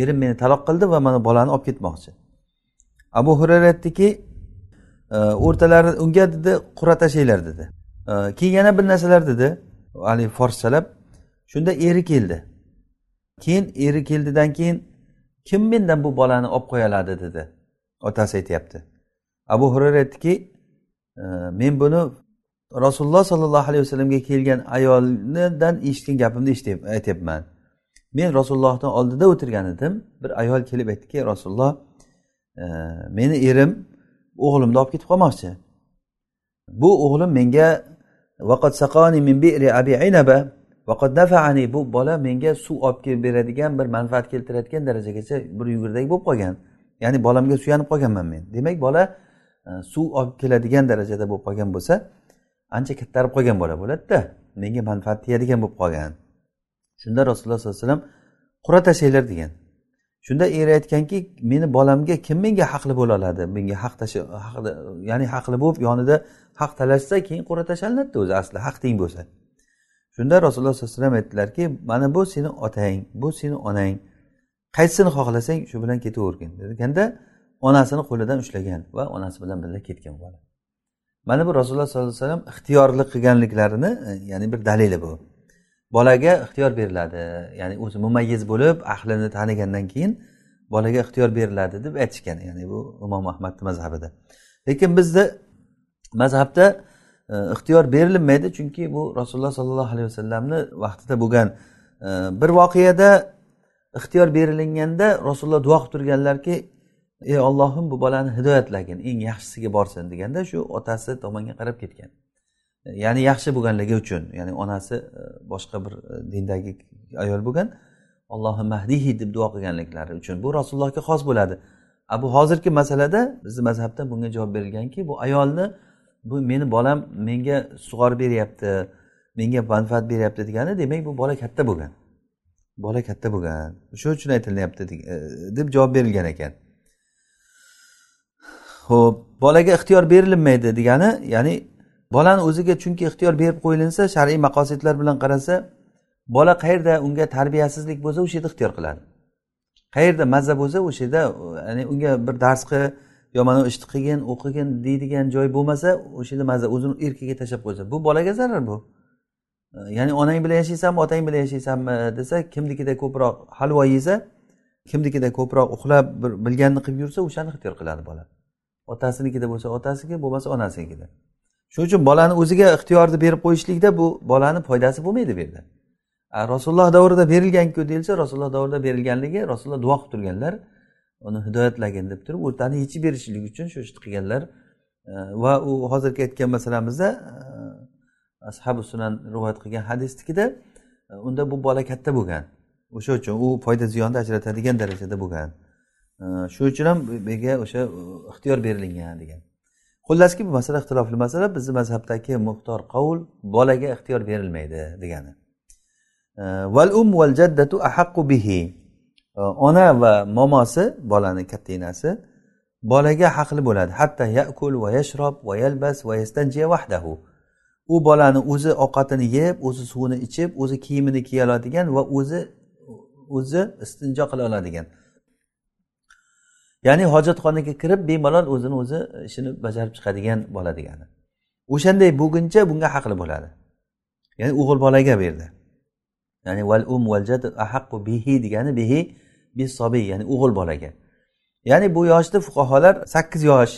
erim meni taloq qildi va mana bolani olib ketmoqchi. Abu hurayra aytdiki Э, o'rtalari unga dedi qur'a tashlanglar dedi э, keyin yana bir narsalar dedi. Haligi forschalab shunda eri keldi. Keyin eri keldidan keyin kim mendan bu bolani olib qo'ya oladi dedi. Otasi aytyapti. Abu hurayra aytdiki э, men buni rasululloh sollallohu alayhi vasallamga kelgan ayoldan eshitgan gapimni aytyapman. Men rasulullohni oldida o'tirgan edim. Bir ayol kelib aytdiki rasululloh meni erim o'g'limni olib ketib qolmoqchi. Bu o'g'lim menga bu bola menga suv olib kelib beradigan bir manfaat keltiradigan darajagacha bir yugurdak bo'lib qolgan. Ya'ni bolamga suyanib qolganman men. Demak bola e, suv olib keladigan darajada bo'lib qolgan bo'lsa ancha kattarib qolgan bola bo'ladida menga manfaat tegadigan bo'lib qolgan. Shunda rasululloh sollallohu alayhi vasallam qur'a tashlanglar degan. Shunda er aytganki meni bolamga kim menga haqli bo'la oladi? Menga haq haqli ya'ni haqli bo'lib yonida haq talashsa keyin qur'a tashlanadida o'zi asli haq teng bo'lsa. Shunda rasululloh sollallohu alayhi vasallam aytdilarki mana bu seni otang bu seni onang. Qaysisini xohlasang shu bilan ketavergin. Deganda onasini qo'lidan ushlagan va onasi bilan birga ketgan bola. Mana bu rasululloh sollallohu alayhi vasallam ixtiyorli qilganliklarini e, ya'ni bir dalili bu. Bolaga ixtiyor beriladi. Ya'ni o'zi mumayyiz bo'lib ahlini tanigandan keyin bolaga ixtiyor beriladi deb aytishgan. Ya'ni bu imom ahmadni mazhabida. Lekin bizni mazhabda e, ixtiyor berilmaydi chunki bu rasululloh sollallohu alayhi vasallamni vaqtida bo'lgan e, bir voqeada ixtiyor berilinganda rasululloh duo qilib turganlarki ey ollohim bu bolani hidoyatlagin eng yaxshisiga borsin deganda shu otasi tomonga qarab ketgan. Ya'ni yaxshi bo'lganligi uchun ya'ni onasi e, boshqa bir e, dindagi ayol bo'lgan allohi mahdihi deb duo qilganliklari uchun bu rasulullohga xos bo'ladi. Bu hozirgi masalada bizni mazhabda bunga javob berilganki bu ayolni bu meni bolam menga sug'orib beryapti menga manfaat beryapti degani demak bu bola katta bo'lgan. Bola katta bo'lgan. O'sha uchun aytilyapti e, deb javob berilgan ekan. Ho'p bolaga ixtiyor berilmaydi degani ya'ni bolani o'ziga chunki ixtiyor berib qo'yilinsa shar'iy maqosidlar bilan qarasa bola qayerda unga tarbiyasizlik bo'lsa o'sha yerda ixtiyor qiladi. Qayerda mazza bo'lsa o'sha yerda ya'ni unga bir dars qil yo mana ishni qilgin o'qigin deydigan joy bo'lmasa o'sha yerda mazza o'zini erkiga tashlab qo'ysa bu bolaga zarar bu. Ya'ni onang bilan yashaysanmi otang bilan yashaysanmi desa kimnikida ko'proq halvo yesa kimnikida ko'proq uxlab bir bilganini qilib yursa o'shani ixtiyor qiladi bola. Otasinikida bo'lsa otasiga bo'lmasa onasinikida. Shuning uchun bolani o'ziga ixtiyorni berib qo'yishlikda bu bolani foydasi bo'lmaydi bu yerda. Rasululloh davrida berilganku deyilsa rasululloh davrida berilganligi rasululloh duo qilib turganlar uni hidoyatlagin deb turib o'rtani yechib berishlik uchun shu ishni qilganlar. E, va u hozirgi aytgan masalamizda e, ashabi sunan rivoyat qilgan hadisnikida e, unda bu bola katta bo'lgan. O'sha uchun u foyda ziyonni ajratadigan darajada bo'lgan. Shuning uchun ham bunga o'sha ixtiyor berilingan degan. Xullaski bu masala ixtilofli masala. Bizni mazhabdagi muxtor qovul bolaga ixtiyor berilmaydi degani. Val um val jaddatu ahaqqu bihi. Ona va momosi bolani katta enasi bolaga haqli bo'ladi. Hatto yakul va yashrob va yalbas va yastanjiya vahdahu u bolani o'zi ovqatini yeb o'zi suvini ichib o'zi kiyimini kiya oladigan va o'zi o'zi istinjo qila oladigan. Ya'ni hojatxonaga kirib bemalol o'zini o'zi ishini bajarib chiqadigan bola degani. O'shanday bo'lguncha bunga haqli bo'ladi. Ya'ni o'g'il bolaga bu yerda ya'ni val um val jad ahaqqu bihi degani bihi bisobiy ya'ni o'g'il bolaga. Ya'ni bu yoshni fuqarolar sakkiz yosh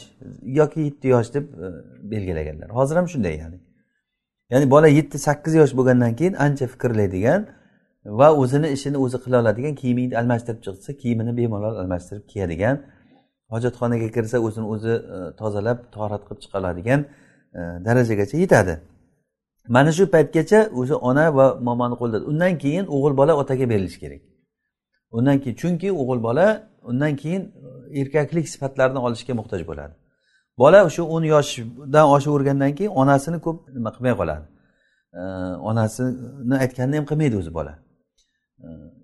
yoki yetti yosh deb e, belgilaganlar. Hozir ham shunday ya'ni. Ya'ni bola yetti sakkiz yosh bo'lgandan keyin ancha fikrlaydigan va o'zini ishini o'zi qila oladigan kiyimingni almashtirib chiqsa kiyimini bemalol almashtirib kiyadigan hojatxonaga kirsa o'zini o'zi e, tozalab torat qilib chiqa oladigan e, darajagacha yetadi. Mana shu paytgacha o'zi ona va momoni qo'lida. Undan keyin o'g'il bola otaga berilishi kerak. Undan keyin chunki o'g'il bola undan keyin e, erkaklik sifatlarini olishga muhtoj bo'ladi. Bola o'sha o'n yoshdan oshavergandan keyin onasini ko'p nima qilmay qoladi. Onasini aytganini ham qilmaydi o'zi bola.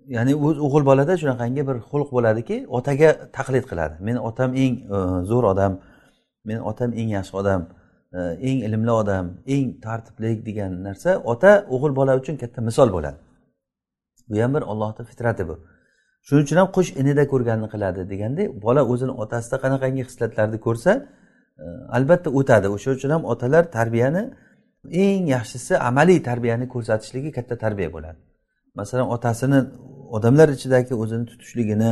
Ya'ni o'z o'g'il bolada shunaqangi bir xulq bo'ladiki otaga taqlid qiladi. Meni otam eng e, zo'r odam meni otam eng yaxshi odam e, eng ilmli odam eng tartibli degan narsa ota o'g'il bola uchun katta misol bo'ladi. Bu ham bir ollohni fitrati bu. Shuning uchun ham qush inida ko'rganini qiladi degandek bola o'zini otasida qanaqangi xislatlarni ko'rsa e, albatta o'tadi. O'sha uchun ham otalar tarbiyani eng yaxshisi amaliy tarbiyani ko'rsatishligi katta tarbiya bo'ladi. Masalan otasini odamlar ichidagi o'zini tutishligini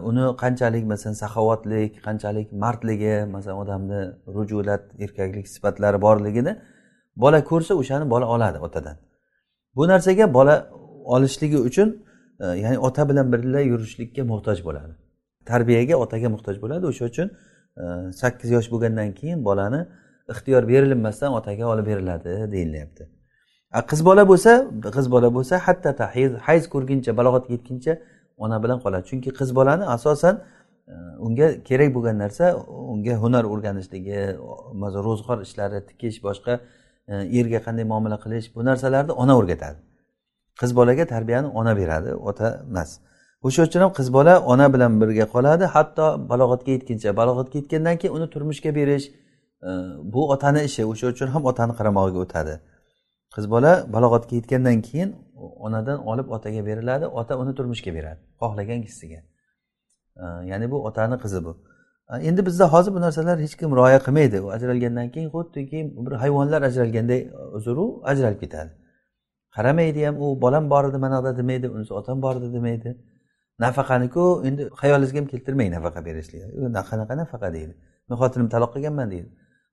uni qanchalik masalan saxovatlik qanchalik mardligi masalan odamni rujulat erkaklik sifatlari borligini bola ko'rsa o'shani bola oladi otadan. Bu narsaga bola olishligi uchun e, ya'ni ota bilan birga yurishlikka muhtoj bo'ladi. Tarbiyaga otaga muhtoj bo'ladi. O'sha uchun e, sakkiz yosh bo'lgandan keyin bolani ixtiyor berilmasdan otaga olib beriladi deyilyapti qiz bola bo'lsa qiz bola bo'lsa hatto hayz hayz ko'rguncha balog'atga yetguncha ona bilan qoladi. Chunki qiz bolani asosan e, unga kerak bo'lgan narsa unga hunar o'rganishligi ro'zg'or ishlari tikish boshqa e, erga qanday muomala qilish bu narsalarni ona o'rgatadi. Qiz bolaga tarbiyani ona beradi ota emas. O'sha uchun ham qiz bola ona bilan birga qoladi hatto balog'atga yetguncha balog'atga yetgandan keyin uni turmushga berish e, bu otani ishi o'sha uchun ham otani qaramog'iga o'tadi. Qiz bola balog'atga yetgandan keyin onadan olib otaga beriladi. Ota uni turmushga beradi xohlagan kishisiga ya'ni bu otani qizi bu. Endi bizda hozir bu narsalar hech kim rioya qilmaydi. U ajralgandan keyin xuddiki bir hayvonlar ajralganday uzru ajralib ketadi. Qaramaydi ham u bolam bor edi mana yoqda demaydi unisi otam bor edi demaydi. Nafaqaniku endi xayolingizga ham keltirmang nafaqa berishlikni qanaqa nafaqa deydi. Men xotinim taloq qilganman deydi.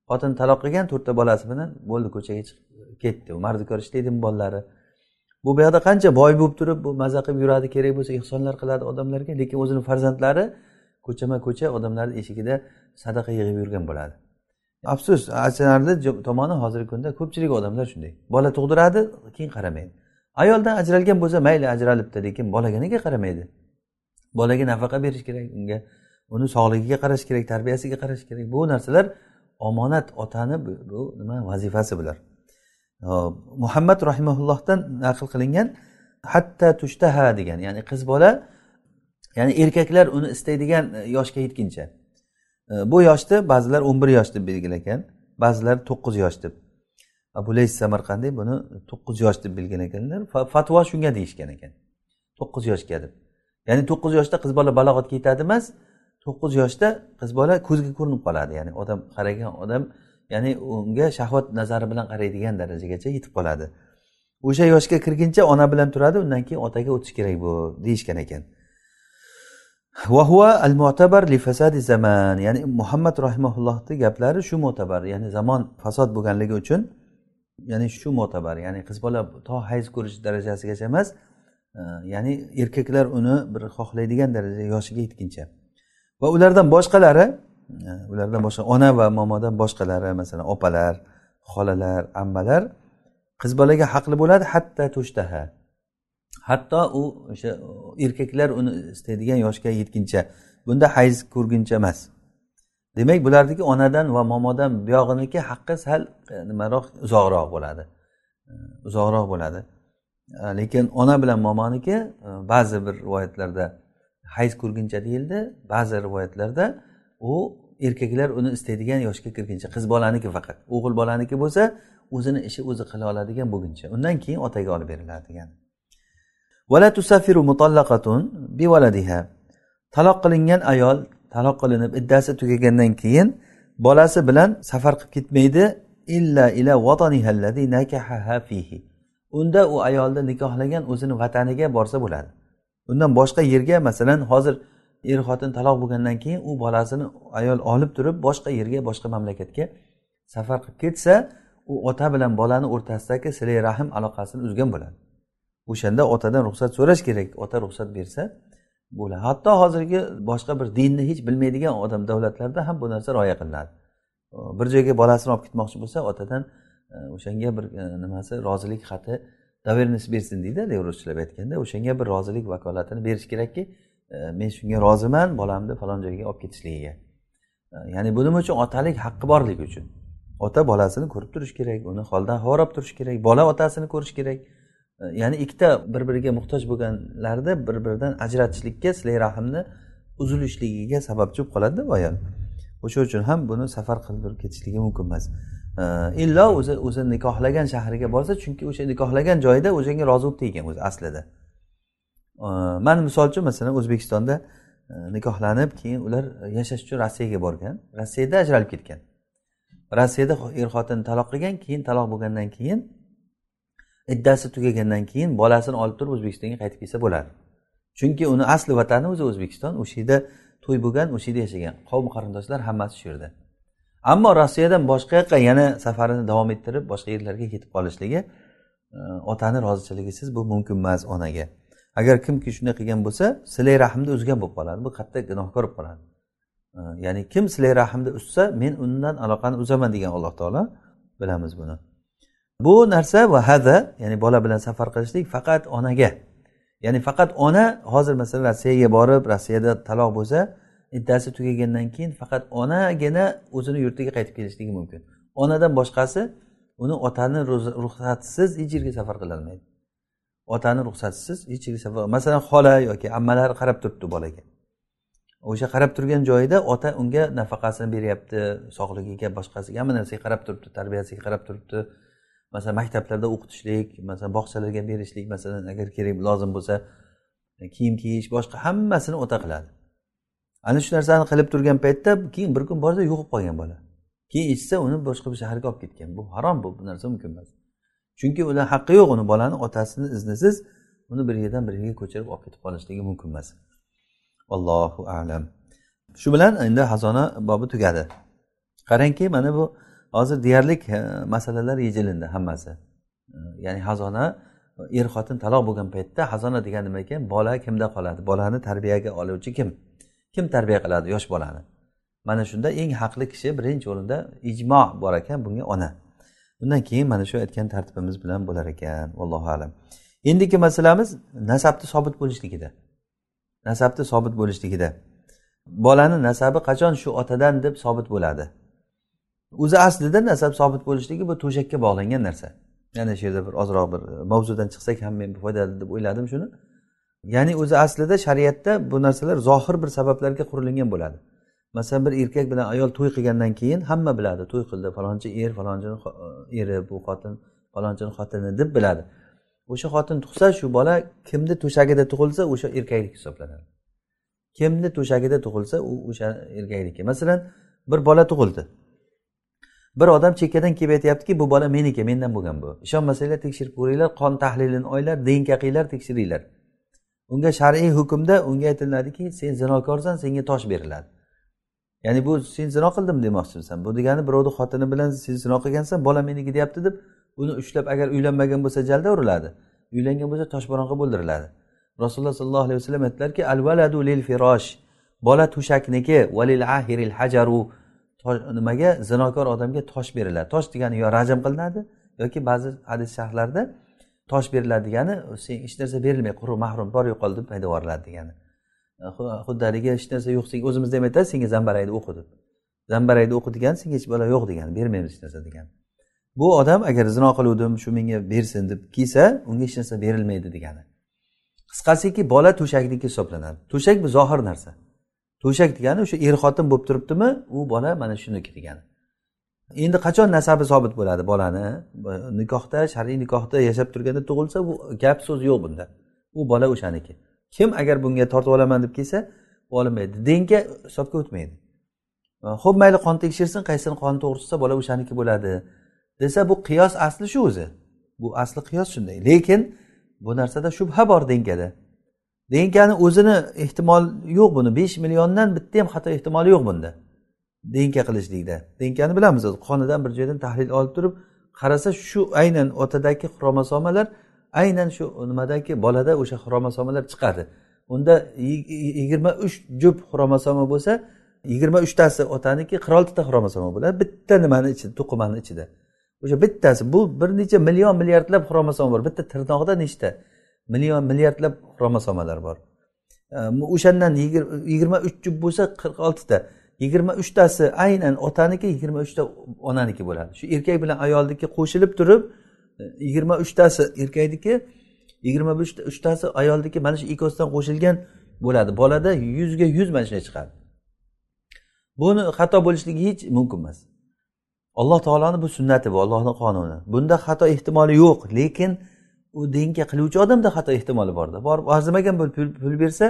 Xotin taloq qilgan to'rtta bolasi bilan bo'ldi ko'chaga chiqib ketdi. Mardikor ishlaydimi bolalari. Bu buyoqda qancha boy bo'lib turib bu maza qilib yuradi kerak bo'lsa ehsonlar qiladi odamlarga lekin o'zini farzandlari ko'chama ko'cha odamlarni eshigida sadaqa yig'ib yurgan bo'ladi. Afsus achinarli tomoni hozirgi kunda ko'pchilik odamlar shunday. Bola tug'diradi keyin qaramaydi. Ayoldan ajralgan bo'lsa mayli ajralibdi lekin bolaga nega qaramaydi? Bolaga nafaqa berish kerak unga uni sog'ligiga qarash kerak tarbiyasiga qarash kerak. Bu narsalar omonat otani bu nima vazifasi bular. Muhammad rahimaullohdan naql qilingan hatta tushtaha degan ya'ni qiz bola ya'ni erkaklar uni istaydigan e, yoshga yetguncha e, bu yoshni ba'zilar o'n bir yosh deb belgilagan ba'zilar to'qqiz yosh deb. Abu lays samarqandiy buni to'qqiz yosh deb belgilaganlar. Fatvo shunga deyishgan ekan. To'qqiz yoshga deb. Ya'ni to'qqiz yoshda qiz bola balog'atga yetadi emas to'qqiz yoshda qiz bola ko'zga ko'rinib qoladi. Ya'ni odam qaragan odam ya'ni unga shahvat nazari bilan qaraydigan darajagacha yetib qoladi. O'sha yoshga kirguncha ona bilan turadi undan keyin otaga o'tish kerak bu deyishgan ekan. Al mu'tabar li fasadi zaman ya'ni muhammad rahimaullohni gaplari shu mo'tabar ya'ni zamon fasod bo'lganligi uchun ya'ni shu mo'tabar ya'ni qiz bola to hayz ko'rish darajasigacha emas e, ya'ni erkaklar uni bir xohlaydigan darajaga yoshiga yetguncha. Va ulardan boshqalari ulardan boshqa ona va momodan boshqalari masalan opalar xolalar ammalar qiz bolaga haqli bo'ladi hatto tushtaha hatto u o'sha erkaklar uni istaydigan yoshga yetguncha bunda hayz ko'rguncha emas. Demak bularniki onadan va momodan buyog'iniki haqqi sal e, nimaroq uzoqroq bo'ladi. Uzoqroq bo'ladi. Lekin ona bilan momoniki e, ba'zi bir rivoyatlarda hayz ko'rguncha deyildi ba'zi rivoyatlarda u erkaklar uni istaydigan yoshga kirguncha qiz bolaniki faqat o'g'il bolaniki bo'lsa o'zini ishi o'zi qila oladigan bo'lguncha undan keyin otaga olib beriladi degan taloq qilingan ayol taloq qilinib iddasi tugagandan keyin bolasi bilan safar qilib ketmaydi illa ila fihi. Unda u ayolni nikohlagan o'zini vataniga borsa bo'ladi. Undan boshqa yerga masalan hozir er xotin taloq bo'lgandan keyin u bolasini ayol olib turib boshqa yerga boshqa mamlakatga safar qilib ketsa u ota bilan bolani o'rtasidagi silay rahm aloqasini uzgan bo'ladi. O'shanda otadan ruxsat so'rash kerak ota ruxsat bersa bo'ladi. Hatto hozirgi boshqa bir dinni hech bilmaydigan odam davlatlarda ham bu narsa rioya qilinadi. Bir joyga bolasini olib ketmoqchi bo'lsa otadan e, o'shanga bir e, nimasi rozilik xati доверенность bersin deydida ruschalab aytganda o'shanga bir rozilik vakolatini berish kerakki E, men shunga roziman bolamni falon joyga olib ketishligiga. E, ya'ni buning uchun? Otalik haqqi borligi uchun. Ota bolasini ko'rib turishi kerak uni holidan xabar turishi kerak bola otasini ko'rishi kerak. E, ya'ni ikkita bir biriga muhtoj bo'lganlarni bir biridan ajratishlikka silay rahmni uzilishligiga sababchi bo'lib qoladida bu ayol. O'sha uchun ham buni safar qildirib ketishligi mumkin emas. Illo o'zi o'zi nikohlagan shahriga borsa chunki o'sha nikohlagan joyida o'shanga rozi bo'lib tegan o'zi aslida. Man misol uchun masalan o'zbekistonda e, nikohlanib keyin ular yashash uchun rossiyaga borgan. Rossiyada ajralib ketgan. Rossiyada er xotin taloq qilgan keyin taloq bo'lgandan keyin iddasi tugagandan keyin bolasini olib turib o'zbekistonga qaytib kelsa bo'ladi. Chunki uni asli vatani o'zi o'zbekiston o'sha yerda to'y bo'lgan o'sha yerda yashagan qavm qarindoshlar hammasi shu yerda. Ammo rossiyadan boshqa yoqqa yana safarini davom ettirib boshqa yerlarga ketib qolishligi e, otani rozichiligisiz bu mumkin emas onaga. Agar kimki shunday qilgan bo'lsa silay rahmni uzgan bo'lib qoladi. Bu qattiq gunohkor bo'lib qoladi. Ya'ni kim silay rahmni uzsa men undan aloqani uzaman degan alloh taolo bilamiz buni. Bu narsa va hada ya'ni bola bilan safar qilishlik faqat onaga. Ya'ni faqat ona hozir masalan rossiyaga borib rossiyada taloq bo'lsa iddasi tugagandan keyin faqat onagina o'zini yurtiga qaytib kelishligi mumkin. Onadan boshqasi uni otani ruxsatisiz hech yerga safar qilolmaydi. Otani ruxsatisiz hech yerga masalan xola yoki ammalari qarab turibdi bolaga. O'sha qarab turgan joyida ota unga nafaqasini beryapti sog'ligiga boshqasiga hamma narsaga qarab turibdi tarbiyasiga qarab turibdi. Masalan maktablarda o'qitishlik masalan bog'chalarga berishlik masalan agar kerak lozim bo'lsa kiyim kiyish boshqa hammasini ota qiladi. Ana shu narsani qilib turgan paytda keyin bir kun borsa yo'qolib qolgan bola. Keyin eshitsa uni boshqa bir shaharga olib ketgan. Bu harom bu narsa mumkin emas. Chunki ular haqqi yo'q uni bolani otasini iznisiz uni bir yerdan bir yerga ko'chirib olib ketib qolishligi mumkin emas. Allohu alam. Shu bilan endi xazona bobi tugadi. Qarangki mana bu hozir deyarli e, masalalar yechilindi hammasi. E, ya'ni xazona e, er xotin taloq bo'lgan paytda xazona degani nima ekan? Bola kimda qoladi? Bolani tarbiyaga oluvchi kim? Kim tarbiya qiladi yosh bolani? Mana shunda eng haqli kishi birinchi o'rinda ijmo bor ekan bunga ona. Undan keyin mana shu aytgan tartibimiz bilan bo'lar ekan. Allohu alam. Endigi masalamiz nasabni sobit bo'lishligida. Nasabni sobit bo'lishligida. Bolani nasabi qachon shu otadan deb sobit bo'ladi? O'zi aslida nasab sobit bo'lishligi bu to'shakka bog'langan narsa. Yana shu yerda bir ozroq bir mavzudan chiqsak ham men foydali deb o'yladim shuni. Ya'ni o'zi aslida shariatda bu narsalar zohir bir sabablarga qurilingan bo'ladi. Masalan bir erkak bilan ayol to'y qilgandan keyin hamma biladi to'y qildi falonchi er falonchini eri bu xotin falonchini xotini deb biladi. O'sha xotin tug'sa shu bola kimni to'shagida tug'ilsa o'sha erkaklik hisoblanadi. Kimni to'shagida tug'ilsa u o'sha erkakniki. Masalan bir bola tug'ildi. Bir odam chekkadan kelib aytyaptiki bu bola meniki mendan bo'lgan bu. Ishonmasanglar tekshirib ko'ringlar qon tahlilini olinglar dnk qilinglar tekshiringlar. Unga shar'iy hukmda unga aytiladiki sen zinokorsan senga tosh beriladi. Ya'ni bu sen zino qildim demoqchimisan. Bu degani birovni xotini bilan sen zino qilgansan bola meniki deyapti deb uni ushlab agar uylanmagan bo'lsa jalda uriladi. Uylangan bo'lsa toshboronga bo'ldiriladi. Rasululloh sollallohu alayhi vasallam aytdilarki al valadu lil firosh bola to'shakniki valil ahiril hajaru. Nimaga? Zinokor odamga tosh beriladi. Tosh degani yo rajm qilinadi yoki ba'zi hadis sharhlarida tosh beriladi degani sen hech narsa berilmay quruq mahrum bor yo'qol deb haydab yuboriladi degani. Xuddi haligi hech narsa yo'q. Senga o'zimizda ham aytadi senga zambarayni o'qi deb. Zambarayni o'qi degani senga hech balo yo'q degan bermaymiz hech narsa degan. Bu odam agar zino qiluvdim shu menga bersin deb kiysa unga hech narsa berilmaydi degani. Qisqasiki bola to'shakniki hisoblanadi. To'shak bu zohir narsa. To'shak degani o'sha er xotin bo'lib turibdimi u bola mana shuniki degani. Endi qachon nasabi sobit bo'ladi bolani? Nikohda shar'iy nikohda yashab turganda tug'ilsa bu gap so'z yo'q bunda. U bola o'shaniki. Kim agar bunga tortib olaman deb kelsa olinmaydi dinga hisobga o'tmaydi. Ho'p mayli qon tekshirsin qaysini qoni to'g'risida bola o'shaniki bo'ladi desa bu qiyos asli shu o'zi. Bu asli qiyos shunday. Lekin bu narsada shubha bor denkada denkani o'zini ehtimol yo'q buni. Besh milliondan bitta ham xato ehtimoli yo'q bunda. Denka qilishlikda. Denkani bilamiz qonidan bir joydan tahlil olib turib qarasa shu aynan otadagi xromosomalar aynan shu nimadagi bolada o'sha xromosomalar chiqadi. Unda yigirma uch jup xromosoma bo'lsa yigirma uchtasi otaniki qirq oltita xromosoma bo'ladi. Bitta nimani ichida to'qimani ichida. O'sha bittasi bu bir necha million milliardlab xromosoma bor. Bitta tirnoqda nechta million milliardlab xromosomalar bor. Ehm, o'shandan yigirma uch jup bo'lsa qirq oltita yigirma uchtasi aynan otaniki yigirma uchta onaniki bo'ladi. Shu erkak bilan ayolniki qo'shilib turib yigirma uchtasi erkakniki yigirma uchtasi ayolniki mana shu ikkosidan qo'shilgan bo'ladi. Bolada yuzga yuz mana shunday chiqadi. Buni xato bo'lishligi hech mumkin emas. Alloh taoloni bu sunnati bu allohni qonuni. Bunda xato ehtimoli yo'q lekin u dinga qiluvchi odamda xato ehtimoli borda. Borib arzimagan pul bersa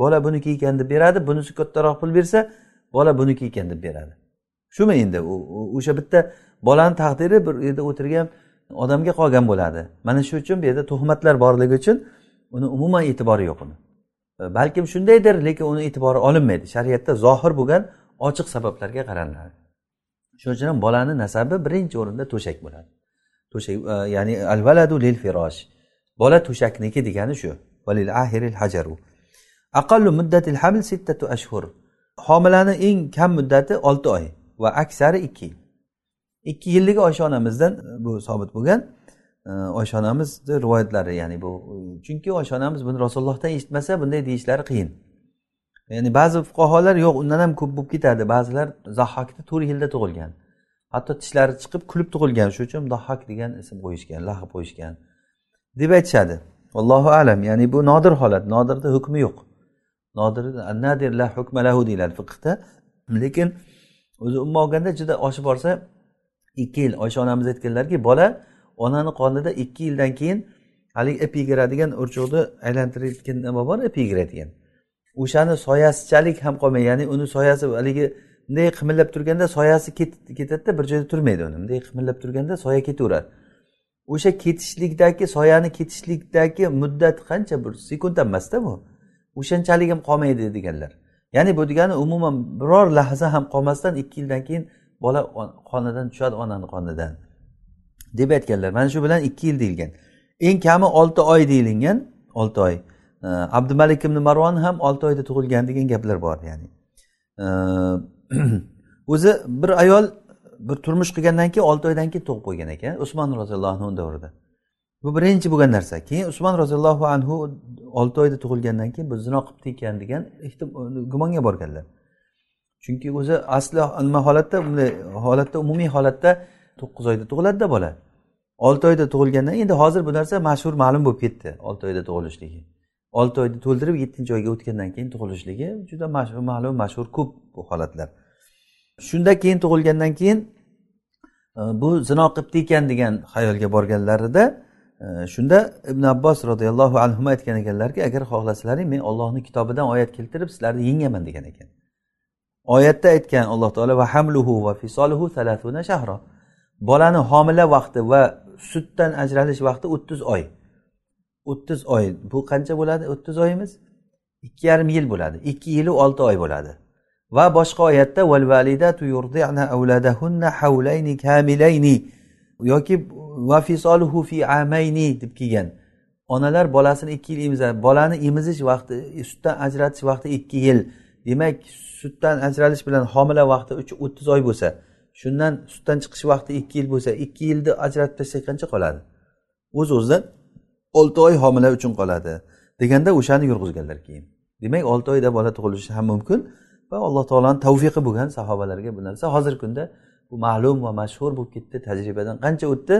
bola buniki ekan deb beradi bunisi kattaroq pul bersa bola buniki ekan deb beradi. Shumi endi o'sha bitta bolani taqdiri bir yerda o'tirgan odamga qolgan bo'ladi. Mana shu uchun bu yerda tuhmatlar borligi uchun uni umuman e'tibori yo'q uni. E, balkim shundaydir lekin uni e'tibori olinmaydi. Shariatda zohir bo'lgan ochiq sabablarga qaraladi. Shuning uchun ham bolani nasabi birinchi o'rinda to'shak bo'ladi. To'shak e, ya'ni al valadu lil firosh bola to'shakniki degani shu. Valil ahiril hajaru. Aqallu muddatil haml sittatu ashhur. Homilani eng kam muddati olti oy va aksari ikki yil. Ikki yillik oysha onamizdan e, bu sobit bo'lgan e, oysha onamizni rivoyatlari ya'ni bu chunki oysha onamiz buni rasulullohdan eshitmasa bunday deyishlari qiyin. Ya'ni ba'zi fuqarolar yo'q undan ham ko'p bo'lib ketadi ba'zilar zahhokni to'rt yilda tug'ilgan. Hatto tishlari chiqib kulib tug'ilgan shuning uchun dohak degan ism qo'yishgan laqab qo'yishgan deb aytishadi. Allohu alam ya'ni bu nodir holat nodirda hukmi yo'q. Nodir nadir la hukmalahu deyiladi fiqhda. Lekin o'zi umuman olganda juda oshib borsa ikki yil oysha onamiz aytganlarki bola onani qonida ikki yildan keyin haligi ip degan o'rchoqni aylantirayotgan nima bor? Ip degan o'shani soyasichalik ham qolmaydi. Ya'ni uni soyasi haligi bunday qimillab turganda soyasi ketadida bir joyda turmaydi uni. Bunday qimillab turganda soya ketaveradi. O'sha ketishlikdagi soyani ketishlikdagi muddat qancha? Bir sekund ham emasda bu. O'shanchalik ham qolmaydi deganlar. Ya'ni bu degani umuman biror lahza ham qolmasdan ikki yildan keyin bola qonidan tushadi onani qonidan. Deb aytganlar mana shu bilan ikki yil deyilgan. Eng kami olti oy deyilgan olti oy. Abdumalik ibn marvon ham olti oyda tug'ilgan degan gaplar bor ya'ni. O'zi bir ayol bir turmush qilgandan keyin olti oydan keyin tug'ib qo'ygan ekan usmon roziyallohu anhu davrida. Bu birinchi bo'lgan narsa. Keyin usmon roziyallohu anhu olti oyda tug'ilgandan keyin bu zino qilibdi ekan degan gumonga borganlar. Chunki o'zi asli nima holatda bunday holatda umumiy holatda to'qqiz oyda tug'iladida bola. Olti oyda tug'ilgandan endi hozir bu narsa mashhur ma'lum bo'lib ketdi olti oyda tug'ilishligi. Olti oyda to'ldirib yettinchi oyga o'tgandan keyin tug'ilishligi juda ma'lum mashhur ko'p bu holatlar. Shunda keyin tug'ilgandan keyin e, bu zino qilibdi ekan degan xayolga borganlarida e, shunda ibn abbos roziyallohu anhu aytgan ekanlarki agar xohlasalaring men ollohni kitobidan oyat keltirib sizlarni yengaman degan ekan. Oyatda aytgan alloh taolo va hamluhu va fisoluhu salatuna shahro bolani homila vaqti va sutdan ajralish vaqti o'ttiz oy. O'ttiz oy bu qancha bo'ladi? O'ttiz oyimiz? Ikki yarim yil bo'ladi. Ikki yilu olti oy bo'ladi. Va boshqa oyatda yoki va fisoluhu fi amayni deb kelgan. Onalar bolasini ikki yil emizadi bolani emizish vaqti sutdan ajratish vaqti ikki yil. Demak sutdan ajralish bilan homila vaqti o'ttiz oy bo'lsa shundan sutdan chiqish vaqti ikki yil bo'lsa ikki yilni ajratib tashlasak qancha qoladi? O'z o'zidan olti oy homila uchun qoladi. Deganda o'shani yurg'izganlar keyin. Demak olti oyda bola tug'ilishi ham mumkin va alloh taoloni tavfiqi bo'lgan sahobalarga bu narsa hozirgi kunda bu ma'lum va mashhur bo'lib ketdi tajribadan qancha o'tdi?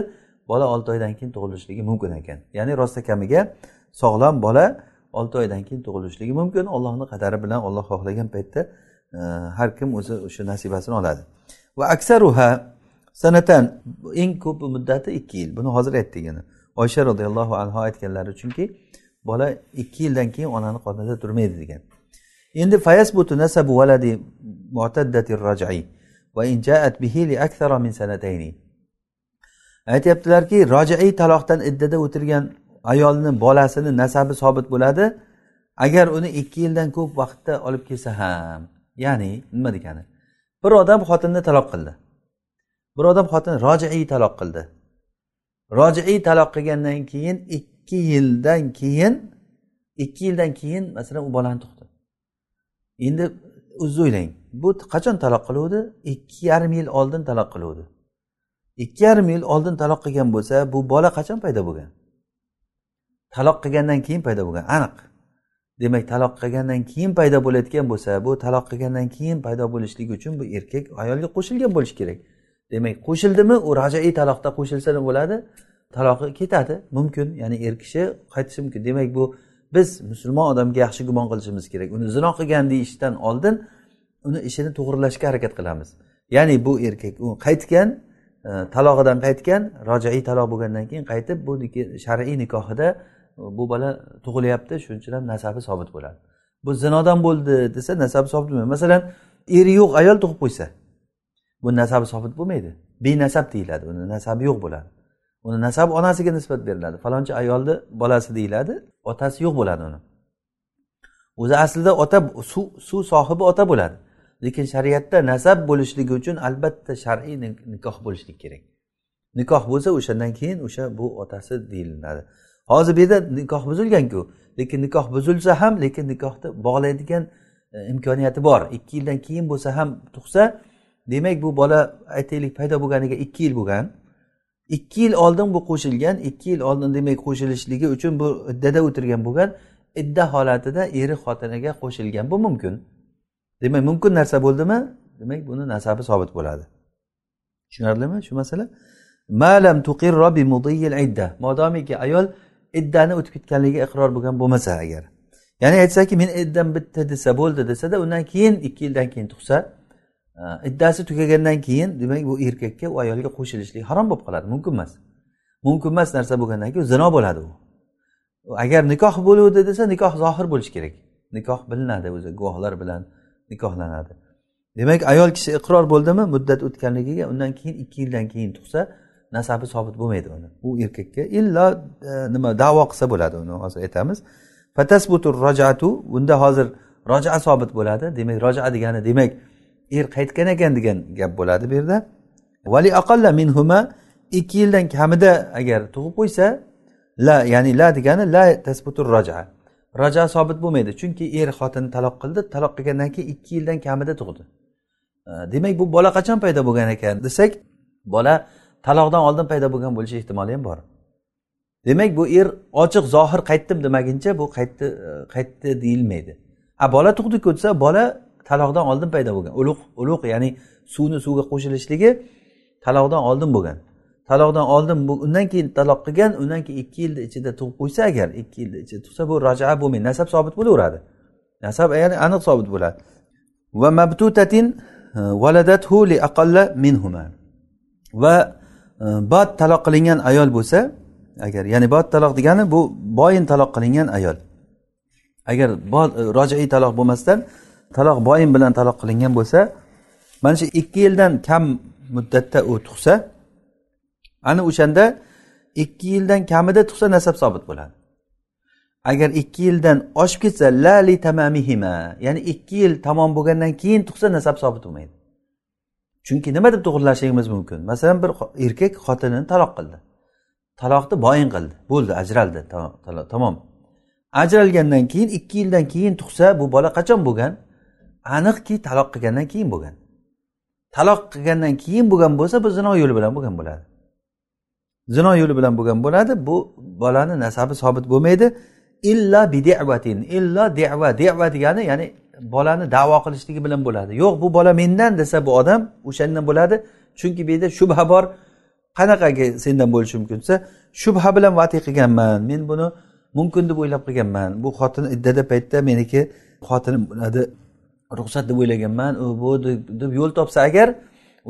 Bola olti oydan keyin tug'ilishligi mumkin ekan. Ya'ni rosta kamiga sog'lom bola olti oydan keyin tug'ilishligi mumkin. Ollohni qadari bilan olloh xohlagan paytda e, har kim o'zi o'sha nasibasini oladi. Va aksaruha sanatan eng ko'p muddati ikki yil. Buni hozir aytdik yana. Oysha roziyallohu anhu aytganlari chunki bola ikki yildan keyin onani qornida turmaydi degan. Endi fayasbutu nasabu valadi mu'taddati raj'i va in ja'at bihi li akthara min sanatayni. Aytyaptilarki rojiiy taloqdan iddada o'tirgan ayolni bolasini nasabi sobit bo'ladi. Agar uni ikki yildan ko'p vaqtda olib kelsa ham ya'ni nima degani? Bir odam xotinni taloq qildi. Bir odam xotin rojiiy taloq qildi. Rojiiy taloq qilgandan keyin ikki yildan keyin ikki yildan keyin masalan u bolani tug'di. Endi o'zingiz o'ylang bu qachon taloq qiluvdi? Ikki yarim yil oldin taloq qiluvdi. Ikki yarim yil oldin taloq qilgan bo'lsa bu bola qachon paydo bo'lgan? Taloq qilgandan keyin paydo bo'lgan. Aniq. Demak taloq qilgandan keyin paydo bo'layotgan bo'lsa bu taloq qilgandan keyin paydo bo'lishligi uchun bu erkak ayolga qo'shilgan bo'lishi kerak. Demak qo'shildimi u rajaiy taloqda qo'shilsa nima bo'ladi taloqi ketadi mumkin. Ya'ni er kishi qaytishi mumkin. Demak bu biz musulmon odamga yaxshi gumon qilishimiz kerak. Uni zino qilgan deyishdan oldin uni ishini to'g'irlashga harakat qilamiz. Ya'ni bu erkak u qaytgan e, talog'idan qaytgan rojaiy taloq bo'lgandan keyin qaytib bu shar'iy nikohida bu bola tug'ilyapti shuning uchun ham nasabi sobit bo'ladi. Bu zinodan bo'ldi desa nasabi sobit bo'lmaydi. Masalan eri yo'q ayol tug'ib qo'ysa bu nasabi sobit bo'lmaydi. Benasab deyiladi uni nasabi yo'q bo'ladi. Uni nasabi onasiga nisbat beriladi. Falonchi ayolni bolasi deyiladi otasi yo'q bo'ladi uni. O'zi aslida ota suv suv sohibi ota bo'ladi. Lekin shariatda nasab bo'lishligi uchun albatta shar'iy nikoh bo'lishlik kerak. Nikoh bo'lsa o'shandan keyin o'sha bu otasi deyiladi. Hozir bu yerda nikoh buzilganku. Lekin nikoh buzilsa ham lekin nikohni bog'laydigan e, imkoniyati bor. Ikki yildan keyin bo'lsa ham tug'sa demak bu bola aytaylik paydo bo'lganiga ikki yil bo'lgan. Ikki yil oldin bu qo'shilgan ikki yil oldin demak qo'shilishligi uchun bu iddada o'tirgan bo'lgan idda holatida eri xotiniga qo'shilgan bu mumkin. Demak mumkin narsa bo'ldimi? Demak buni nasabi sobit bo'ladi. Tushunarlimi shu masala? Malam modomiki ayol iddani o'tib ketganligiga iqror bo'lgan bo'lmasa agar. Ya'ni aytsaki men iddam bitta desa bo'ldi desada undan keyin ikki yildan keyin tug'sa e, iddasi tugagandan keyin demak bu erkakka u ayolga qo'shilishlik harom bo'lib qoladi mumkin emas. Mumkin emas narsa bo'lgandan keyin zino bo'ladi u. Agar nikoh bo'luvdi desa nikoh zohir bo'lishi kerak. Nikoh bilinadi o'zi guvohlar bilan nikohlanadi. Demak ayol kishi iqror bo'ldimi muddat o'tganligiga undan keyin ikki yildan keyin tug'sa nasabi sobit bo'lmaydi uni. U erkakka illo e, nima davo qilsa bo'ladi uni hozir aytamiz. Fatasbutur rojatu bunda hozir roja sobit bo'ladi. Demak roja degani demak er qaytgan ekan degan gap bo'ladi bu yerda. Vali aqalla minhuma ikki yildan kamida agar tug'ib qo'ysa la ya'ni la degani la tasbutur roja roja sobit bo'lmaydi chunki er xotinni taloq qildi taloq qilgandan keyin ikki yildan kamida tug'di. E, demak bu bola qachon paydo bo'lgan ekan desak bola taloqdan oldin paydo bo'lgan bo'lishi ehtimoli ham bor. Demak bu er ochiq zohir qaytdim demaguncha bu qaytdi qaytdi deyilmaydi. A bola tug'diku desa bola taloqdan oldin paydo bo'lgan. Ulug' ulug' ya'ni suvni suvga qo'shilishligi taloqdan oldin bo'lgan. Taloqdan oldin undan keyin taloq qilgan undan keyin ikki yilni ichida tug'ib qo'ysa agar ikki yilni ichida tug'sa bu rajaa bo'lmaydi. Nasab sobit bo'laveradi. Nasab ya'ni aniq sobit bo'ladi. Va mabtutatin e, valadathu li aqalla minhuma. Va bot taloq qilingan ayol bo'lsa agar ya'ni bot taloq degani bu boyin taloq qilingan ayol. Agar e, rojiiy taloq bo'lmasdan taloq boyin bilan taloq qilingan bo'lsa mana shu ikki yildan kam muddatda u tug'sa ana o'shanda ikki yildan kamida tug'sa nasab sobit bo'ladi. Agar ikki yildan oshib ketsa la li tamamihima ya'ni ikki yil tamom bo'lgandan keyin tug'sa nasab sobit bo'lmaydi. Chunki nima deb to'g'irlashligimiz mumkin. Masalan bir erkak xotinini taloq qildi. Taloqni boyin qildi. Bo'ldi ajraldi. Tamom. Ajralgandan keyin ikki yildan keyin tug'sa bu bola qachon bo'lgan? Aniqki taloq qilgandan keyin bo'lgan. Taloq qilgandan keyin bo'lgan bo'lsa bu zino yo'li bilan bo'lgan bo'ladi. Zino yo'li bilan bo'lgan bo'ladi. Bu bolani nasabi sobit bo'lmaydi. Illa bidevatin illo deva deva degani ya'ni bolani davo qilishligi bilan bo'ladi. Yo'q bu bola mendan desa bu odam o'shandan bo'ladi. Chunki bu yerda shubha bor. Qanaqagi sendan bo'lishi mumkin desa shubha bilan vati qilganman. Men buni mumkin deb o'ylab qilganman. Bu xotin iddada paytda meniki xotinim bo'ladi ruxsat deb o'ylaganman. U bu deb yo'l topsa agar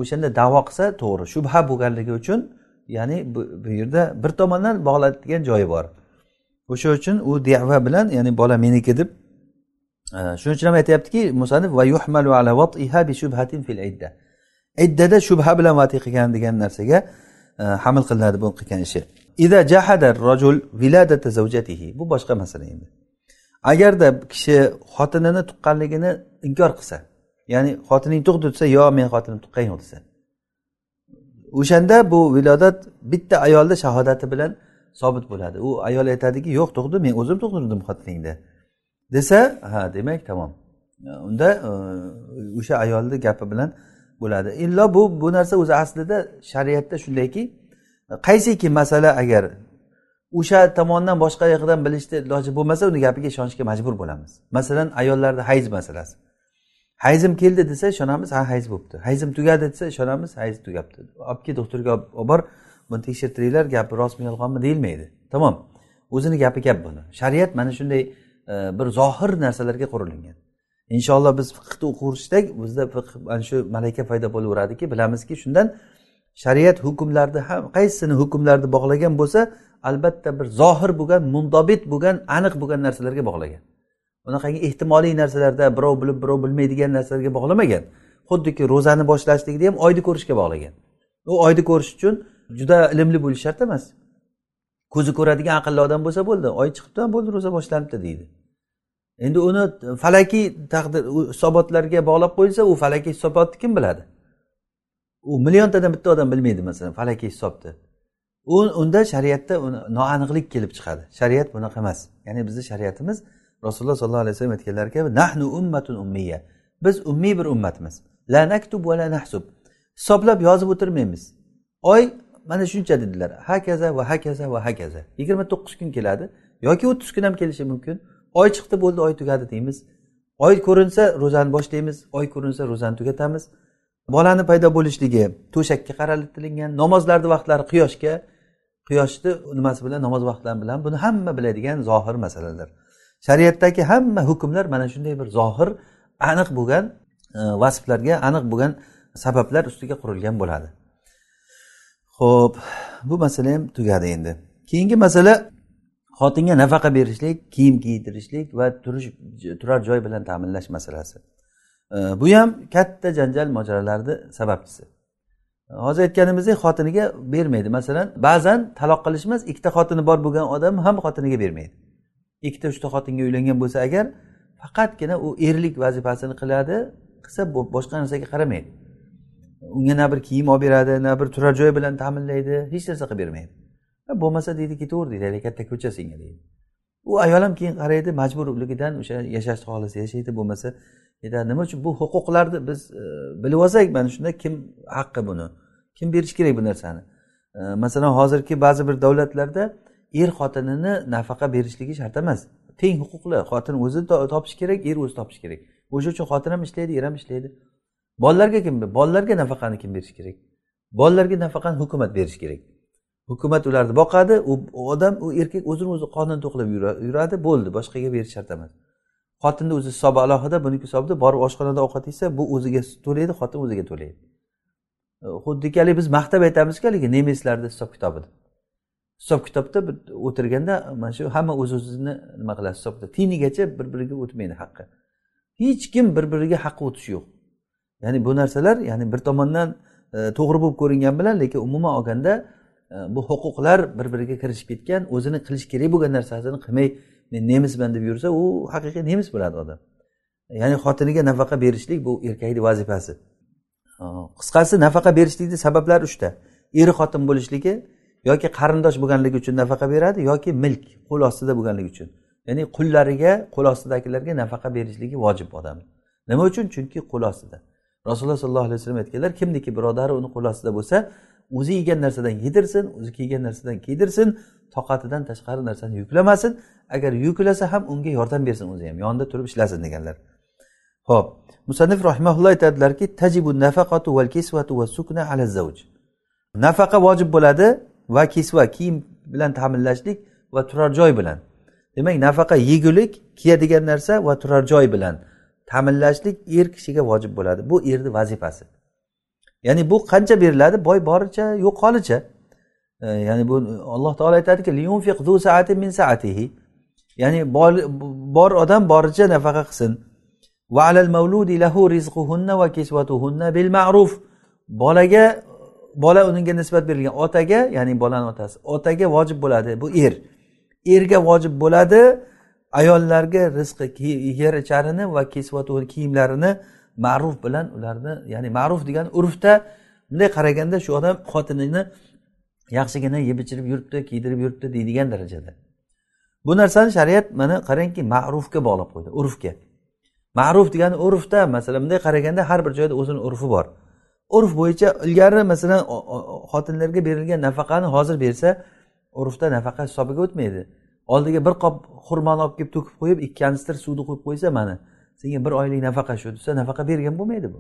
o'shanda davo qilsa to'g'ri. Shubha bo'lganligi uchun ya'ni bu yerda bir tomondan bog'laydigan joyi bor. O'sha uchun u dava bilan ya'ni bola meniki deb shuning uchun ham aytyaptiki musanif va yuhmalu ala bi shubhatin fil idda. Iddada shubha bilan vati qilgan degan narsaga e, hamil qilinadi bu qilgan ishi. Ida jahada rajul viladata zavjatihi bu boshqa masala endi. Agarda kishi xotinini tuqqanligini inkor qilsa ya'ni xotining tug'di desa yo men xotinim tuqqan yo'q desa. O'shanda bu vilodat bitta ayolni shahodati bilan sobit bo'ladi. U ayol aytadiki yo'q tug'di men o'zim tug'dirdim xotiningni. Desa ha demak tamom unda e, o'sha ayolni gapi bilan bo'ladi. Illo bu bu narsa o'zi aslida shariatda shundayki qaysiki masala agar o'sha tomondan boshqa yoqdan bilishni iloji bo'lmasa uni gapiga ishonishga majbur bo'lamiz. Masalan ayollarda hayz masalasi. Hayzim keldi desa ishonamiz ha hayz bo'libdi. Hayzim tugadi desa ishonamiz hayz tugabdi. Olib kel doktorga olib bor buni tekshirtiringlar gapi rostmi yolg'onmi deyilmaydi. Tamom. O'zini gapi gap buni. Shariat mana shunday E, bir zohir narsalarga qurilgan inshaalloh biz fiqni o'qishsak bizda fiq mana shu malaka paydo bo'laveradiki bilamizki shundan shariat hukmlarni ham qaysisini hukmlarni bog'lagan bo'lsa albatta bir zohir bo'lgan mundobit bo'lgan aniq bo'lgan narsalarga bog'lagan. Bunaqangi ehtimoliy narsalarda birov bilib birov bilmaydigan narsalarga bog'lamagan. Xuddiki ro'zani boshlashlikni ham oyni ko'rishga bog'lagan. U oyni ko'rish uchun juda ilmli bo'lish shart emas. Ko'zi ko'radigan aqlli odam bo'lsa bo'ldi oy chiqibdi bo'ldi ro'za boshlanibdi deydi. Endi uni falakiy taqdir hisobotlarga bog'lab qo'yilsa u falakiy hisobotni kim biladi? U milliontadan bitta odam bilmaydi masalan falakiy hisobni u unda shariatda noaniqlik kelib chiqadi. Shariat bunaqa emas. Ya'ni bizni shariatimiz rasululloh sollallohu alayhi vasallam aytganlari kabi nahnu ummatun ummiya biz ummiy bir ummatmiz. La naktub va la nahsub. Hisoblab yozib o'tirmaymiz. Oy mana shuncha dedilar. Hakaza va hakaza va hakaza. Yigirma to'qqiz kun keladi. Yoki o'ttiz kun ham kelishi mumkin. Oy chiqdi bo'ldi oy tugadi deymiz. Oy ko'rinsa ro'zani boshlaymiz oy ko'rinsa ro'zani tugatamiz. Bolani paydo bo'lishligi to'shakka qaratilingan namozlarni vaqtlari quyoshga. Quyoshni nimasi bilan namoz vaqtlari bilan buni hamma biladigan zohir masalalar. Shariatdagi hamma hukmlar mana shunday bir zohir aniq bo'lgan e, vasflarga aniq bo'lgan sabablar ustiga qurilgan bo'ladi. Ho'p bu masala ham tugadi endi. Keyingi masala xotinga nafaqa berishlik kiyim kiydirishlik va turish turar joy bilan ta'minlash masalasi. Bu ham katta janjal mojarolarni sababchisi. Hozir aytganimizdek xotiniga bermaydi. Masalan ba'zan taloq qilish emas ikkita xotini bor bo'lgan odam ham xotiniga bermaydi. Ikkita uchta xotinga uylangan bo'lsa agar faqatgina u erlik vazifasini qiladi qilsa boshqa narsaga qaramaydi. Unga na bir kiyim olib beradi na bir turar joy bilan ta'minlaydi hech narsa qilib bermaydi. Bo'lmasa deydi ketaver deydi katta ko'cha senga deydi. U ayol ham keyin qaraydi majburligidan o'sha yashashni xohlasa yashaydi bo'lmasa aytadi nima uchun bu huquqlarni biz e, bilib olsak mana shunda kim haqqi buni? Kim berishi kerak bu narsani? E, masalan hozirgi ba'zi bir davlatlarda er xotinini nafaqa berishligi shart emas. Teng huquqli xotin o'zi topishi kerak er o'zi topishi kerak. O'sha uchun xotin ham ishlaydi er ham ishlaydi. Bolalarga kim bolalarga nafaqani kim berishi kerak? Bolalarga nafaqani hukumat berishi kerak. Hukumat ularni boqadi u odam u erkak o'zini o'zi qonun to'qlab yuradi bo'ldi boshqaga berish shart emas. Xotinni o'zi hisobi alohida buniki hisobida borib oshxonada ovqat yesa bu o'ziga to'laydi xotin o'ziga to'laydi. E, Xuddiki haligi biz maqtab aytamizku haligi nemislarni hisob kitobida hisob kitobda o'tirganda mana shu hamma o'z o'zini nima qiladi hisob tiyinigacha bir biriga o'tmaydi haqqi. Hech kim bir biriga haqqi o'tishi yo'q. Ya'ni bu narsalar ya'ni bir tomondan e, to'g'ri bo'lib ko'ringan bilan lekin umuman olganda bu huquqlar bir biriga kirishib ketgan o'zini qilish kerak bo'lgan narsasini qilmay men nemisman deb yursa u haqiqiy nemis bo'ladi odam. Ya'ni xotiniga nafaqa berishlik bu erkakni vazifasi. Qisqasi nafaqa berishlikni sabablari uchta. Eri xotin bo'lishligi yoki qarindosh bo'lganligi uchun nafaqa beradi yoki milk qo'l ostida bo'lganligi uchun. Ya'ni qullariga qo'l ostidagilarga nafaqa berishligi vojib odam. Nima uchun? Chunki qo'l ostida. Rasululloh sollallohu alayhi vasallam aytganlar kimniki birodari uni qo'l ostida bo'lsa o'zi yegan narsadan yedirsin o'zi kiygan narsadan kiydirsin toqatidan tashqari narsani yuklamasin. Agar yuklasa ham unga yordam bersin o'zi ham yonida turib ishlasin deganlar. Ho'p musannif rahimaulloh aytadilarki tajibu nafaqatu val kisvatu va sukna ala zavj nafaqa vojib bo'ladi va kisva kiyim bilan ta'minlashlik va turar joy bilan. Demak nafaqa yegulik kiyadigan narsa va turar joy bilan ta'minlashlik er kishiga vojib bo'ladi. Bu erni vazifasi. Ya'ni bu qancha beriladi? Boy boricha yo'q holicha e, ya'ni bu alloh taolo aytadiki ya'ni bor odam boricha nafaqa qilsin. Va alal mavludi lahu rizquhunna va kisvatuhunna bil ma'ruf. Bolaga bola unga nisbat berilgan. Otaga ya'ni bolani otasi otaga vojib bo'ladi bu er. Erga vojib bo'ladi ayollarga rizqi yer icharini va kisvatu kiyimlarini ma'ruf bilan ularni ya'ni ma'ruf degani urfda bunday qaraganda shu odam xotinini yaxshigina yeb ichirib yuribdi kiydirib yuribdi deydigan darajada. Bu narsani shariat mana qarangki ma'rufga bog'lab qo'ydi urfga. Ma'ruf degani urfda masalan bunday qaraganda har bir joyda o'zini urfi bor. Urf bo'yicha ilgari masalan xotinlarga berilgan nafaqani hozir bersa urfda nafaqa hisobiga o'tmaydi. Oldiga bir qop xurmoni olib kelib to'kib qo'yib ikki kanistr suvni qo'yib qo'ysa mana senga bir oylik nafaqa shu desa nafaqa bergan bo'lmaydi bu.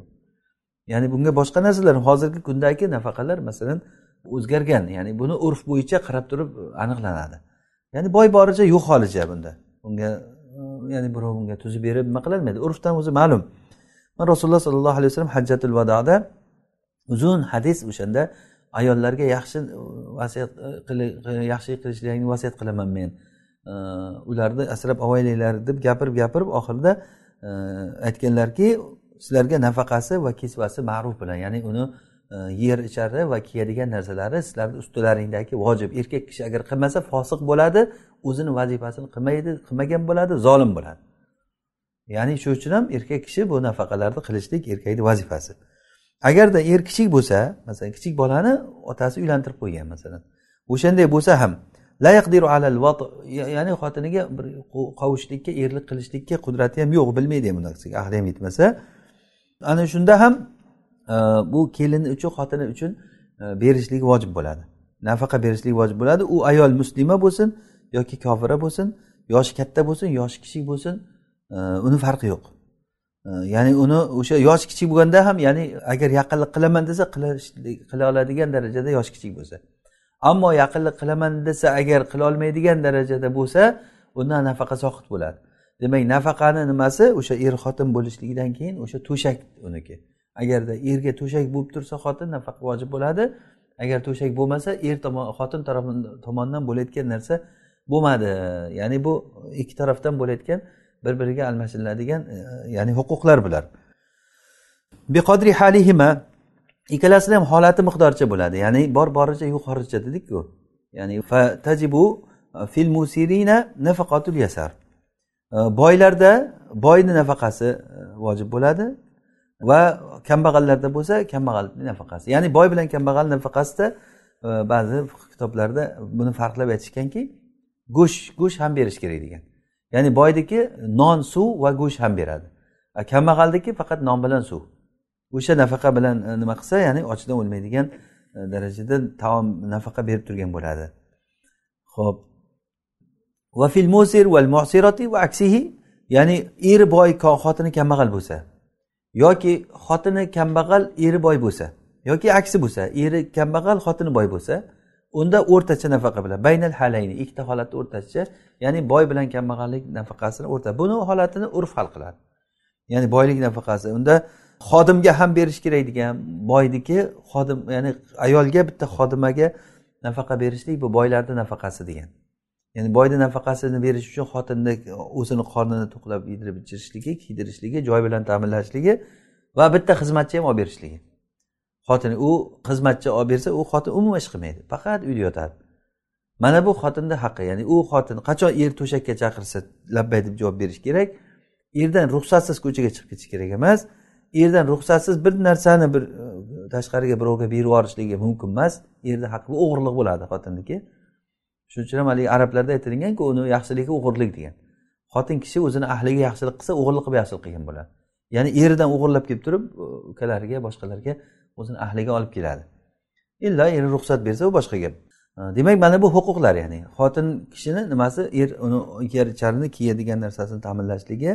Ya'ni bunga boshqa narsalar hozirgi kundagi nafaqalar masalan o'zgargan ya'ni buni urf bo'yicha qarab turib e, aniqlanadi. Ya'ni boy boricha yo'q holicha bunda. Unga e, ya'ni birov bunga tuzib berib nima qilolmaydi urfdan o'zi ma'lum. Rasululloh sollallohu alayhi vasallam hajjatul vadoda uzun hadis o'shanda ayollarga yaxshi e, vasiyat yaxshi qilishlaringni vasiyat qilaman men. Ularni asrab avaylaylar deb gapirib gapirib oxirida aytganlarki sizlarga nafaqasi va kisvasi ma'ruf bilan ya'ni uni e, yer ichari va kiyadigan narsalari sizlarni ustilaringdagi vojib. Erkak kishi agar qilmasa fosiq bo'ladi o'zini vazifasini qilmaydi qilmagan bo'ladi zolim bo'ladi. Ya'ni shuning uchun ham erkak kishi bu nafaqalarni qilishlik erkakni vazifasi. Agarda er kichik bo'lsa masalan kichik bolani otasi uylantirib qo'ygan masalan o'shanday bo'lsa ham la yaqdiru alal ya'ni xotiniga bir qovushlikka erlik qilishlikka qudrati ham yo'q bilmaydi ham bu narsaga ahli ham yetmasa. Ana shunda ham e, bu kelini uchun xotini uchun berishlik berishligi vojib bo'ladi. Nafaqa berishlik vojib bo'ladi. U ayol muslima bo'lsin yoki kofira bo'lsin yoshi katta bo'lsin yoshi kichik bo'lsin e, uni farqi yo'q. E, ya'ni uni o'sha yoshi kichik bo'lganda ham ya'ni agar yaqinlik qilaman desa qila oladigan darajada yoshi kichik bo'lsa. Ammo yaqinlik qilaman desa agar qilolmaydigan darajada bo'lsa undan nafaqa soqit bo'ladi. Demak nafaqani nimasi? O'sha er xotin bo'lishligidan keyin o'sha to'shak uniki. Agarda erga to'shak bo'lib tursa xotin nafaqa vojib bo'ladi. Agar to'shak bo'lmasa er tomon xotin tomonidan bo'layotgan narsa bo'lmadi. Ya'ni bu ikki tarafdan bo'layotgan bir biriga almashiladigan e, ya'ni huquqlar bular. Biqodri halihima ikkalasini ham holati miqdoricha bo'ladi. Ya'ni bor boricha yuqoricha dedikku. Ya'ni tajibu fil musirina nafaqatul yasar. Boylarda boyni nafaqasi e, vojib bo'ladi va kambag'allarda bo'lsa kambag'alni nafaqasi. Ya'ni boy bilan kambag'al nafaqasida e, ba'zi kitoblarda buni farqlab aytishganki go'sht go'sht ham berish kerak degan. Ya'ni boyniki non suv va go'sht ham beradi. E, Kambag'alniki faqat non bilan suv. O'sha nafaqa bilan e, nima qilsa ya'ni ochdan o'lmaydigan e, darajada taom nafaqa berib turgan bo'ladi. Ho'p va fil musir val musirati va aksihi ya'ni eri boy xotini kambag'al bo'lsa yoki xotini kambag'al eri boy bo'lsa yoki aksi bo'lsa eri kambag'al xotini boy bo'lsa unda o'rtacha nafaqa bilan baynal halayni ikkita holatni o'rtacha ya'ni boy bilan kambag'allik nafaqasini o'rta buni holatini urf hal qiladi. Ya'ni boylik nafaqasi unda xodimga ham berish kerak degan boyniki xodim ya'ni ayolga bitta xodimaga nafaqa berishlik bu boylarni nafaqasi degan. Ya'ni boyni nafaqasini berish uchun xotinni o'zini qornini to'qlab yedirib ichirishligi kiydirishligi joy bilan ta'minlashligi va bitta xizmatchi ham olib berishligi. Xotini u xizmatchi olib bersa u xotin umuman ish qilmaydi faqat uyda yotadi. Mana bu xotinni haqqi ya'ni u xotin qachon er to'shakka chaqirsa labbay deb javob berish kerak erdan ruxsatsiz ko'chaga chiqib ketish kerak emas erdan ruxsatsiz bir narsani bir e, tashqariga birovga berib yuborishligi mumkin emas. Erni haqqi bu o'g'irlik bo'ladi xotinniki shuning uchun ham haligi arablarda aytilganku uni yaxshiligi o'g'irlik degan. Xotin kishi o'zini ahliga yaxshilik qilsa o'g'irlik qilib yaxshilik qilgan bo'ladi. Ya'ni eridan o'g'irlab kelib turib ukalariga boshqalarga o'zini ahliga olib keladi. Illa eri ruxsat bersa u boshqa gap. E, demak mana bu huquqlar ya'ni xotin kishini nimasi er uni yer kiyadigan narsasini ta'minlashligi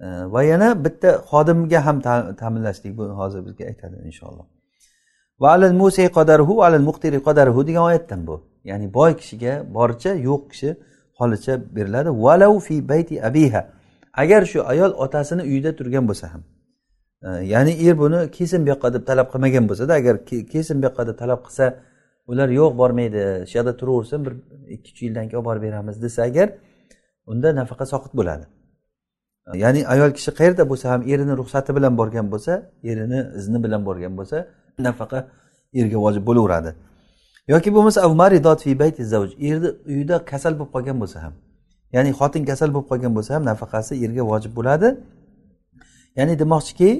va yana bitta xodimga ham ta'minlashlik bu hozir bizga aytadi inshaalloh. Va alal musi qadaruhu alal muqtiri qadaruhu degan oyatdan bu. Ya'ni boy kishiga boricha yo'q kishi holicha beriladi. Valau fi bayti abiha. Agar shu ayol otasini uyida turgan bo'lsa ham. Ya'ni er buni kelsin bu yoqqa deb talab qilmagan bo'lsada agar kelsin bu yoqqa deb talab qilsa ular yo'q bormaydi shu yoqda turaversin bir ikki uch yildan keyin olib borib beramiz desa agar unda nafaqa soqit bo'ladi. Ya'ni ayol kishi qayerda bo'lsa ham erini ruxsati bilan borgan bo'lsa erini izni bilan borgan bo'lsa nafaqa erga vojib bo'laveradi. Yoki bo'lmasa erni uyida kasal bo'lib qolgan bo'lsa ham ya'ni xotin kasal bo'lib qolgan bo'lsa ham nafaqasi erga vojib bo'ladi. Ya'ni demoqchiki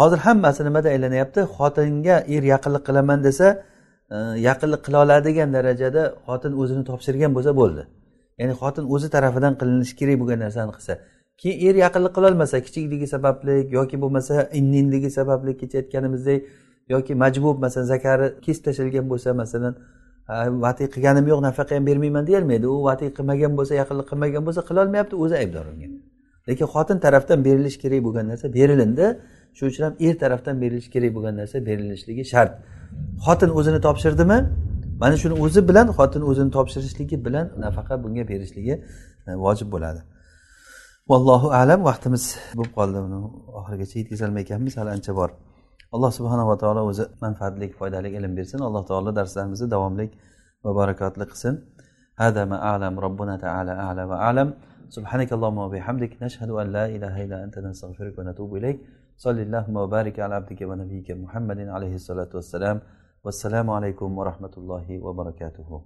hozir hammasi nimada aylanyapti? Xotinga er yaqinlik qilaman desa e, yaqinlik qila oladigan darajada xotin o'zini topshirgan bo'lsa bo'ldi. Ya'ni xotin o'zi tarafidan qilinishi kerak bo'lgan narsani qilsa. Keyin er yaqinlik qilolmasa kichikligi sababli yoki bo'lmasa inninligi sababli kecha aytganimizdek yoki majbur masalan zakari kesib tashlangan bo'lsa masalan vati qilganim yo'q nafaqa ham bermayman deyolmaydi. U vati qilmagan bo'lsa yaqinlik qilmagan bo'lsa qilolmayapti o'zi aybdor unga lekin xotin tarafdan berilishi kerak bo'lgan narsa berilindi. Shuning uchun ham er tarafdan berilishi kerak bo'lgan narsa berilishligi shart. Xotin o'zini topshirdimi? Mana shuni o'zi bilan xotin o'zini topshirishligi bilan nafaqa bunga berishligi e, vojib bo'ladi. Vallohu alam vaqtimiz bo'lib qoldi uni oxirigacha yetkazolmay ekanmiz hali ancha bor alloh subhanava taolo o'zi manfaatli foydali ilm bersin alloh taolo darslarimizni davomli va barakotli qilsin هذا ما أعلم ربنا تعالى أعلى وأعلم سبحانك اللهم وبحمدك نشهد أن لا إله إلا أنت نستغفرك ونتوب إليك صلى اللهم وبارك على عبدك ونبيك محمد عليه الصلاة والسلام والسلام عليكم ورحمة الله وبركاته